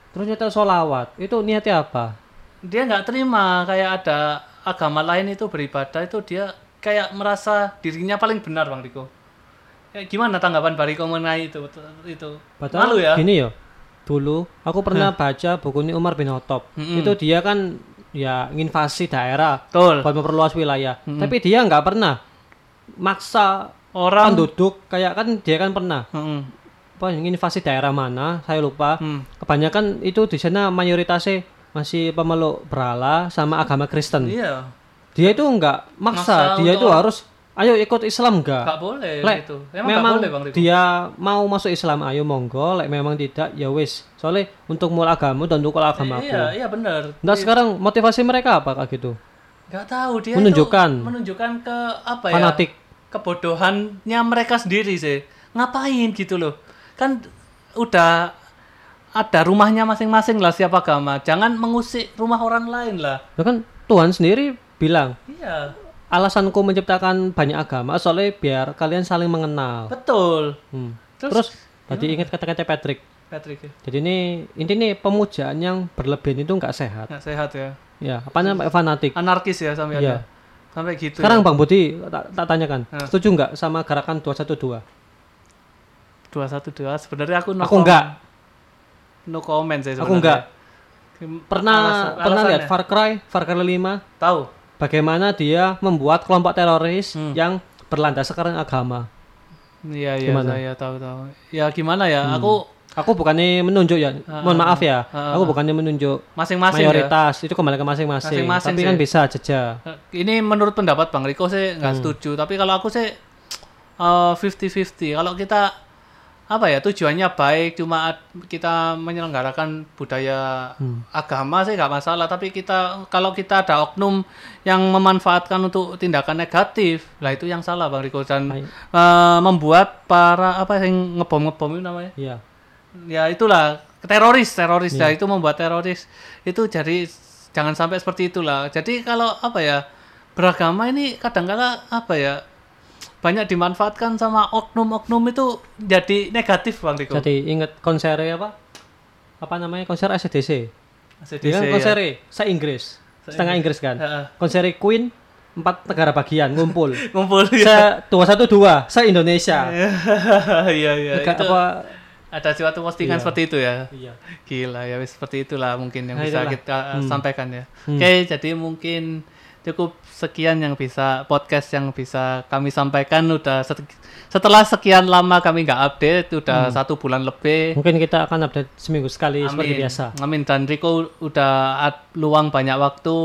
S2: terus nyetel solawat. Itu niatnya apa?
S1: dia nggak terima kayak ada agama lain itu beribadah itu dia kayak merasa dirinya paling benar bang Riko ya, gimana tanggapan Bang Riko mengenai itu itu
S2: Padahal
S1: malu ya
S2: gini ya. Dulu aku pernah baca buku ini Umar bin Khattab.
S1: Mm-mm.
S2: Itu dia kan ya nginvasi daerah
S1: betul
S2: buat memperluas wilayah. Tapi dia nggak pernah maksa
S1: orang
S2: penduduk kayak kan dia kan pernah
S1: Mm-mm.
S2: apa nginvasi daerah mana saya lupa.
S1: Hmm.
S2: Kebanyakan itu di sana mayoritasnya masih pemeluk berhala sama agama Kristen.
S1: iya
S2: Dia itu nggak maksa,
S1: Maksa
S2: dia itu harus ayo ikut Islam nggak?
S1: nggak boleh
S2: Lek,
S1: gitu emang,
S2: memang
S1: boleh bang Riko
S2: dia mau masuk Islam ayo monggo, lek memang tidak ya wis. Soalnya untuk mulai agama dan untuk agamaku.
S1: iya iya benar
S2: Nah sekarang motivasi mereka apa kayak gitu?
S1: nggak tahu dia
S2: Menunjukkan.
S1: itu menunjukkan ke apa ya
S2: Fanatik.
S1: kebodohannya mereka sendiri sih ngapain gitu loh kan udah ada rumahnya masing-masing lah siapa agama jangan mengusik rumah orang lain lah
S2: Nah kan Tuhan sendiri bilang
S1: iya
S2: alasanku menciptakan banyak agama soalnya biar kalian saling mengenal.
S1: betul
S2: Hmm.
S1: terus,
S2: Terus, tadi ingat kata-kata Patrick.
S1: Patrick ya
S2: Jadi ini intinya pemujaan yang berlebihan itu nggak sehat.
S1: nggak sehat ya
S2: Ya, apa namanya fanatik.
S1: anarkis ya sampai
S2: Iya.
S1: ada sampai gitu
S2: Sekarang
S1: ya.
S2: Bang Budi tak, tak tanyakan,
S1: Nah.
S2: setuju nggak sama gerakan 212?
S1: dua satu dua sebenarnya aku no
S2: Aku enggak.
S1: no comment
S2: Aku
S1: sebenarnya.
S2: enggak.
S1: Kim-
S2: Pernah
S1: alasan-
S2: pernah lihat? Far Cry, Far Cry 5?
S1: tahu
S2: Bagaimana dia membuat kelompok teroris
S1: Hmm.
S2: yang berlandaskan agama.
S1: iya iya saya tahu tahu ya gimana ya aku
S2: Aku bukannya menunjuk ya, mohon maaf ya.
S1: ah,
S2: Aku bukannya menunjuk
S1: masing-masing ya
S2: mayoritas, itu kembali ke masing-masing. Tapi
S1: sih.
S2: kan bisa jejak.
S1: Ini menurut pendapat Bang Riko sih
S2: Hmm.
S1: nggak setuju, tapi kalau aku sih eh, 50-50. Kalau kita apa ya tujuannya baik cuma kita menyelenggarakan budaya agama sih nggak masalah. Tapi kita kalau kita ada oknum yang memanfaatkan untuk tindakan negatif lah itu yang salah bang Riko. Dan eh, membuat para apa yang ngebom ngebom itu namanya?
S2: Iya.
S1: ya itulah. Teroris teroris. Ya itu membuat teroris. Itu jadi jangan sampai seperti itulah. Jadi kalau apa ya beragama ini kadang-kala apa ya banyak dimanfaatkan sama oknum-oknum itu jadi negatif bang Riko
S2: Jadi ingat konser apa? Apa namanya? Konser ACDC.
S1: ACDC,
S2: Dia kan
S1: ya.
S2: konser se Inggris. Setengah Inggris kan.
S1: Heeh.
S2: Konser Queen empat negara bagian ngumpul. *laughs*
S1: ngumpul
S2: se
S1: ya
S2: dua satu dua se Indonesia. *laughs*
S1: iya iya itu
S2: apa?
S1: ada suatu postingan seperti itu ya
S2: Iya.
S1: Gila ya seperti itulah mungkin yang
S2: Nah,
S1: bisa
S2: itulah.
S1: kita uh, sampaikan ya. Oke, jadi mungkin cukup sekian yang bisa podcast yang bisa kami sampaikan udah set- setelah sekian lama kami nggak update udah satu bulan lebih.
S2: Mungkin kita akan update seminggu sekali seperti biasa.
S1: Amin dan Riko udah ad- luang banyak waktu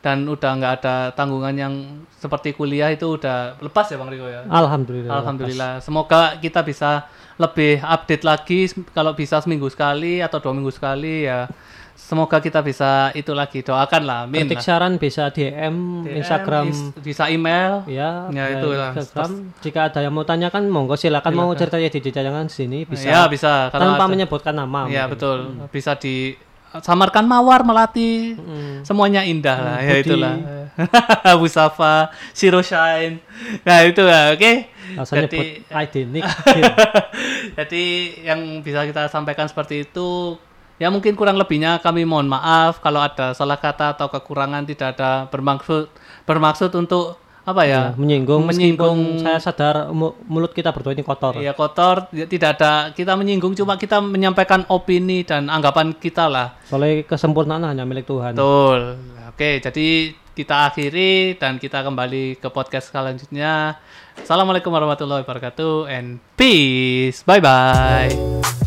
S1: dan udah nggak ada tanggungan yang seperti kuliah itu udah lepas ya Bang Riko ya.
S2: Alhamdulillah.
S1: Alhamdulillah. Semoga kita bisa lebih update lagi kalau bisa seminggu sekali atau dua minggu sekali ya. Semoga kita bisa itu lagi doakan lah. Amin. Lah.
S2: saran bisa DM, Instagram
S1: is- bisa email.
S2: ya,
S1: Ya,
S2: ya,
S1: itu lah.
S2: Instagram. Jika ada yang mau tanyakan monggo silakan mau ceritanya di jangan sini bisa
S1: Ya bisa kalau
S2: tanpa
S1: ada-
S2: menyebutkan nama.
S1: Ya
S2: mungkin.
S1: betul. Bisa di samarkan mawar melati. Semuanya indah lah ya
S2: Budi.
S1: itulah. *laughs* Bu Safa, Zero Shine. Nah itu lah, oke.
S2: Rasanya
S1: Jadi
S2: ID nick. *laughs*
S1: Jadi yang bisa kita sampaikan seperti itu ya mungkin kurang lebihnya kami mohon maaf kalau ada salah kata atau kekurangan tidak ada bermaksud bermaksud untuk apa ya?
S2: menyinggung
S1: Menyinggung.
S2: meskipun saya sadar mu- mulut kita berdua ini kotor.
S1: Ya kotor, ya, tidak ada kita menyinggung cuma kita menyampaikan opini dan anggapan kita lah.
S2: Soalnya kesempurnaan hanya milik Tuhan.
S1: Betul. Oke, jadi kita akhiri dan kita kembali ke podcast selanjutnya. Assalamualaikum warahmatullahi wabarakatuh and peace. Bye bye.